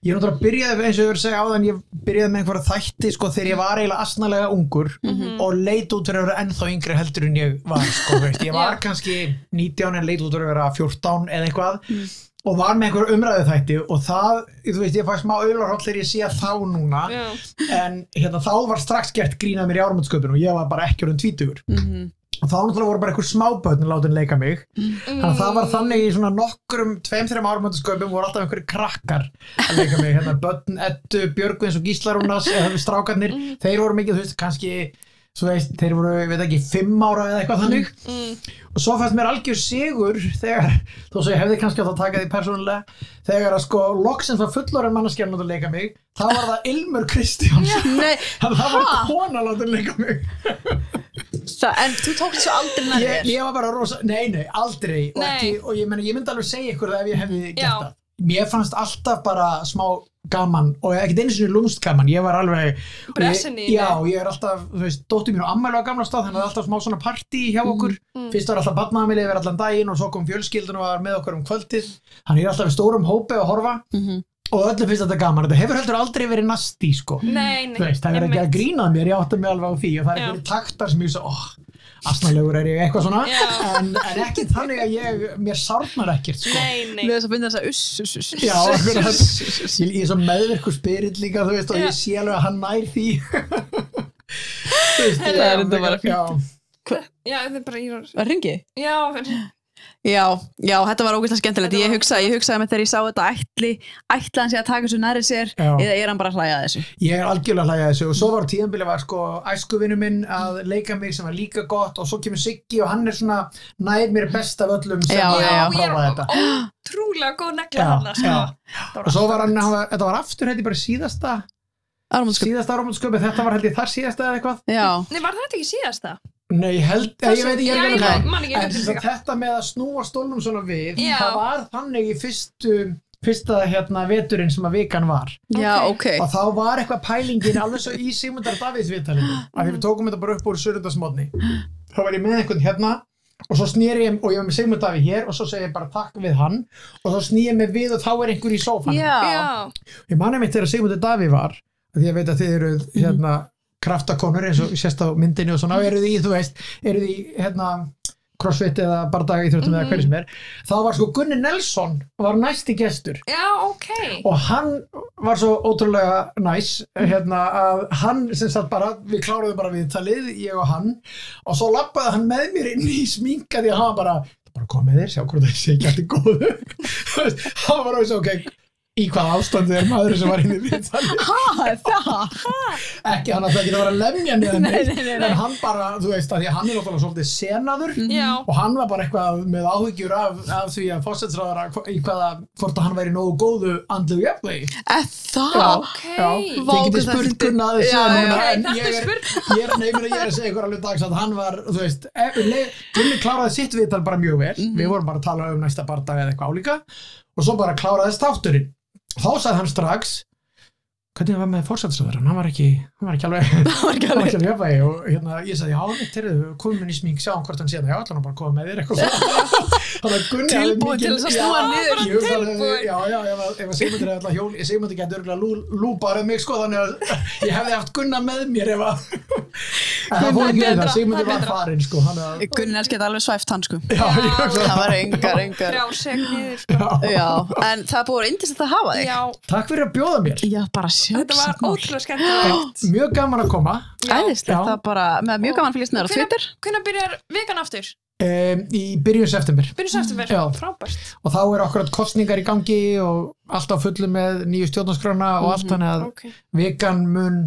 ég er náttúrulega byrjaði eins og ég verið að segja áðan ég byrjaði með einhverja þætti sko þegar ég var eiginlega asnalega ungur Mhm. og leit út fyrir að vera ennþá yngri heldur en ég var sko veist, ég var kannski 19 en leit út fyrir að vera 14 eða eitthvað Mm. og var með einhver umræðu þætti og það, þú veist, ég fæ smá auðlarhóll þegar ég sé þá núna Já. en hérna, þá var strax gert grínað mér í árumöndsköpun og ég var bara ekki orðin tvítugur og þá náttúrulega voru bara einhver smábötn látin leika mig. Þannig að það var þannig í svona nokkrum tveim, þreim árumöndsköpum voru alltaf einhverju krakkar að leika mig. Hérna, bötn, ettu, björgvins og gíslarúnas eða strákarnir, þeir voru mikið þú veist, kannski, svo veist, þeir voru ég veit ekki, fimm ára eða eitthvað þannig. Og svo fannst mér algjör sigur þegar, þó svo ég hefði kannski átt að taka því persónulega, þegar að sko loksins var fullorinn manneskjarn að leika mig þá var það Ilmur Kristjáns Þannig að það var kona að leika mig það, en þú tókst þessu aldrei nær ég, ég var bara rosa, nei nei, aldrei. Og, Nei. ekki, og ég, meni, ég myndi alveg segja ykkur það ef ég hefði gert Já. það. Mér fannst alltaf bara smá gaman og ekkert einu sinni lúmst gaman. Ég var alveg og ég, já, ég er alltaf, þú veist, dóttir mín og ammælu á gamla stað þannig að það er alltaf smá svona partí hjá Mm, okkur. fyrst var alltaf badnaðamili yfir allan daginn og svo kom fjölskyldun og var með okkur um kvöldið. Þannig ég er alltaf í stórum hópi að horfa. Mhm. Og öllum finnst þetta gaman þetta hefur heldur aldrei verið nasti sko Nei, nei. Veist, það er ekki að grínað mér, ég átti mig alveg á því og það er einhverju taktar sem ég svo, oh, asnalegur er ég eitthvað svona en, en ekki þannig að ég mér sárnar ekkert sko. Nei, nei. Við þess að finna þess að uss, uss, uss, uss. Já, akkurat. ég, ég er svo meðvirkur spyrill líka þú veist og ég sé alveg að hann nær því *laughs* veist, Það er enda bara fínt. já, Já, þetta er bara í Var ringi? Já, Já, já, þetta var ógeðslega skemmtilegt. Ég var hugsaði, ég hugsaði með þegar ég sá þetta ætli, ætla hann sé að taka þessu næri sér Já. eða er hann bara að hlæja að þessu? ég er algjörlega að hlæja að þessu og svo var tíðanbili var sko æskuvinu minn að leika mig sem var líka gott og svo kemur Siggi og hann er svona nær mér best af öllum sem Já, að já, já. prófa þetta ótrúlega góð negla hann sko. og svo var hann, hann var, þetta var aftur hætti bara síðasta Áramótasköp. síðasta áramótasköpi, þetta var ég þar síðasta eða eitthvað Já, Nei, held, ég, ég veit, ég er ekki en þetta með að snúa stólnum svona við Já. það var þannig í fyrstu fyrsta hérna veturinn sem að vikan var. Já, ok. og þá var eitthvað pælingin alveg svo í Sigmundar Davids viðtalinu af því við tókum þetta bara upp úr surundasmotni þá var ég með einhvern hérna og svo snýri ég, og ég var með Sigmund Davíð hér og svo segi ég bara takk við hann og þá snýri ég mig við og þá er einhver í sófan Já, ég manna mitt þegar Sigmundur Davíð var af því ég veit að þið eru hérna kraftakonur eins og sérst á myndinni og svona og eru þið í, þú veist, eru þið í hérna crossfit eða bardaga íþjóttum eða hverju sem er. Þá var sko Gunni Nelson var næsti gestur. Já, ok. Og hann var svo ótrúlega næs hérna að hann sem sagt bara, við kláruðum bara viðtalið ég og hann og svo lappaði hann með mér inn í sminka því að hann bara bara kom með þér, sjá hvort það sé ekki allt í góðu. *laughs* Hann var alveg svo ok í hvað ástandi er maður sem var inn í viðtalið ha, það. ekki hann að það ekki að vera lemja niður Nei, nei, nei, nei. en hann bara, þú veist, að því að hann er náttúrulega svolítið senaður Já, og hann var bara eitthvað með áhyggjur af, af því að fósetsræðara í hvaða, hvort að hann væri nógu góðu andlu jafnvegi Er það? ok. þið getið spurt Gunna að þessu ég er ég er, nei, ég meina, ég er að segja ykkur alveg dags að hann var, þú veist le- Gunni kláraði sitt viðtal bara mjög vel. Mhm. við vorum bara að tala um næsta bardag eða eitthvað álíka og svo bara kláraðist þátturinn þá sagði hann strax hvernig það var með fórsættisöður hann var ekki, hann var ekki alveg *laughs* Það var ekki hann var alveg. ekki alveg jafnvægi og hérna, ég sagði, já, mitt er þau komum inn í smík, sjáum hvort hann sé það, já, ætla hann bara koma með þér eitthvað *laughs* Tilbúin til þess að snúa niður. ég tilbúin. já, já, ef Sigmundur hefði alltaf hjól, Sigmundur getur örgulega lú, lúparið mig sko, þannig að *laughs* ég hefði haft Gunna með mér ef að það fór ekki við það, Sigmundur það er var farinn sko, Gunni elskar þetta alveg svæft hann sko. ég Það var engar, engar. Þetta var ótrúlega skemmtilegt. Mjög gaman að koma. Er bara, með mjög gaman að fylgjast neður á Hvenær- Twitter. Hvernig byrjar vikan aftur? um, í byrjun september. Byrjum september, Já. frábært. Og þá er okkur kostningar í gangi og allt á fullu með nýju stjórnarskrána og allt þannig að Ok. vikan mun,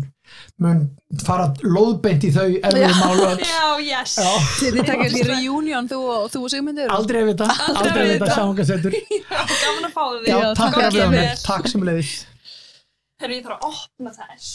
mun fara lóðbeint í þau ef við málu *laughs* öll Já, yes. Já. Þið takkir því reunion, þú og, þú og Sigmundur. aldrei að vita, aldrei að vita *laughs* Gaman að fá þig. Þér. takk sem leiðis Herru, ég þarf að opna þess